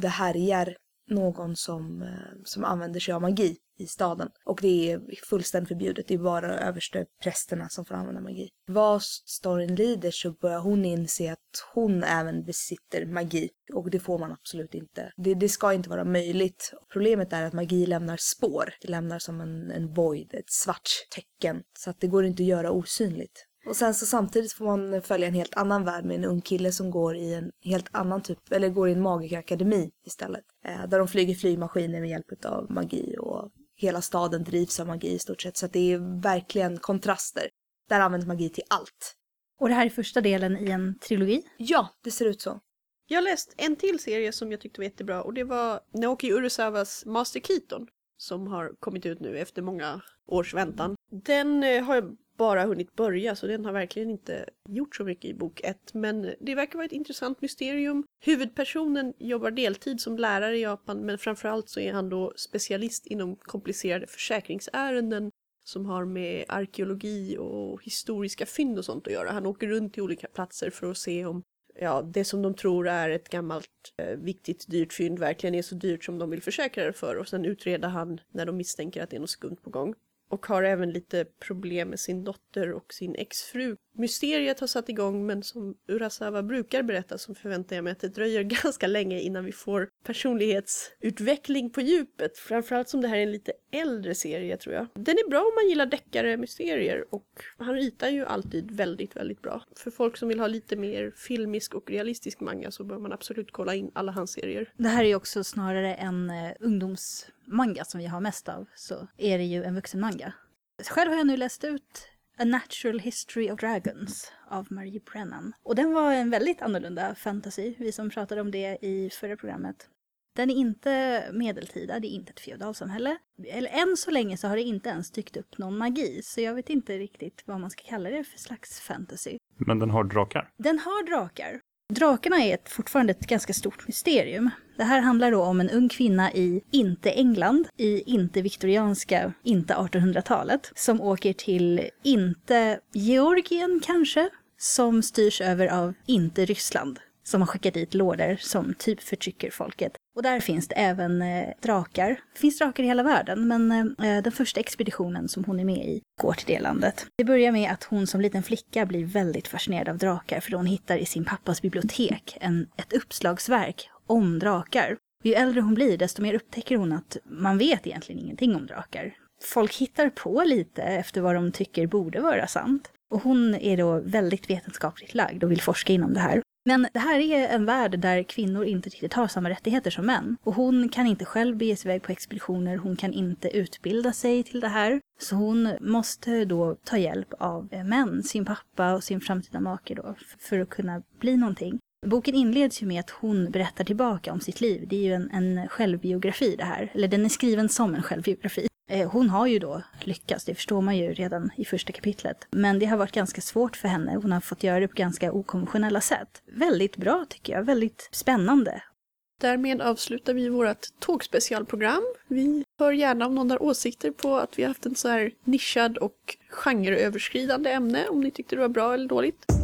det härjar någon som, eh, som använder sig av magi i staden. Och det är fullständigt förbjudet, det är bara överste prästerna som får använda magi. Vad storyn lider så börjar hon inse att hon även besitter magi och det får man absolut inte. Det, det ska inte vara möjligt. Problemet är att magi lämnar spår. Det lämnar som en, en void, ett svart tecken. Så att det går inte att göra osynligt. Och sen så samtidigt får man följa en helt annan värld med en ung kille som går i en helt annan typ, eller går i en magikerakademi istället. Eh, där de flyger flygmaskiner med hjälp av magi och hela staden drivs av magi i stort sett. Så att det är verkligen kontraster. Där används magi till allt. Och det här är första delen i en trilogi. Ja, det ser ut så. Jag har läst en till serie som jag tyckte var jättebra och det var Naoki Urasawas Master Keaton som har kommit ut nu efter många års väntan. Den eh, har jag bara hunnit börja så den har verkligen inte gjort så mycket i bok ett. Men det verkar vara ett intressant mysterium. Huvudpersonen jobbar deltid som lärare i Japan men framförallt så är han då specialist inom komplicerade försäkringsärenden som har med arkeologi och historiska fynd och sånt att göra. Han åker runt till olika platser för att se om ja, det som de tror är ett gammalt eh, viktigt dyrt fynd verkligen är så dyrt som de vill försäkra det för och sen utreder han när de misstänker att det är något skumt på gång och har även lite problem med sin dotter och sin exfru. Mysteriet har satt igång men som Urasawa brukar berätta så förväntar jag mig att det dröjer ganska länge innan vi får personlighetsutveckling på djupet. Framförallt som det här är en lite äldre serie tror jag. Den är bra om man gillar deckare mysterier och han ritar ju alltid väldigt, väldigt bra. För folk som vill ha lite mer filmisk och realistisk manga så bör man absolut kolla in alla hans serier. Det här är ju också snarare en eh, ungdoms ungdomsmanga som vi har mest av, så är det ju en vuxenmanga. Själv har jag nu läst ut A Natural History of Dragons av Marie Brennan. Och den var en väldigt annorlunda fantasy, vi som pratade om det i förra programmet. Den är inte medeltida, det är inte ett feodalsamhälle. Eller än så länge så har det inte ens dykt upp någon magi, så jag vet inte riktigt vad man ska kalla det för slags fantasy. Men den har drakar? Den har drakar. Drakarna är ett, fortfarande ett ganska stort mysterium. Det här handlar då om en ung kvinna i inte England, i inte viktorianska, inte 1800-talet, som åker till inte Georgien kanske, som styrs över av inte Ryssland som har skickat dit lorder som typ förtrycker folket. Och där finns det även eh, drakar. Det finns drakar i hela världen, men eh, den första expeditionen som hon är med i går till det landet. Det börjar med att hon som liten flicka blir väldigt fascinerad av drakar för hon hittar i sin pappas bibliotek en, ett uppslagsverk om drakar. Ju äldre hon blir, desto mer upptäcker hon att man vet egentligen ingenting om drakar. Folk hittar på lite efter vad de tycker borde vara sant. Och hon är då väldigt vetenskapligt lagd och vill forska inom det här. Men det här är en värld där kvinnor inte riktigt har samma rättigheter som män. Och hon kan inte själv bege sig iväg på expeditioner, hon kan inte utbilda sig till det här. Så hon måste då ta hjälp av män, sin pappa och sin framtida make då, för att kunna bli någonting. Boken inleds ju med att hon berättar tillbaka om sitt liv. Det är ju en, en självbiografi det här. Eller den är skriven som en självbiografi. Eh, hon har ju då lyckats, det förstår man ju redan i första kapitlet. Men det har varit ganska svårt för henne. Hon har fått göra det på ganska okonventionella sätt. Väldigt bra tycker jag, väldigt spännande. Därmed avslutar vi vårt tågspecialprogram. Vi hör gärna om någon har åsikter på att vi har haft en så här nischad och genreöverskridande ämne, om ni tyckte det var bra eller dåligt.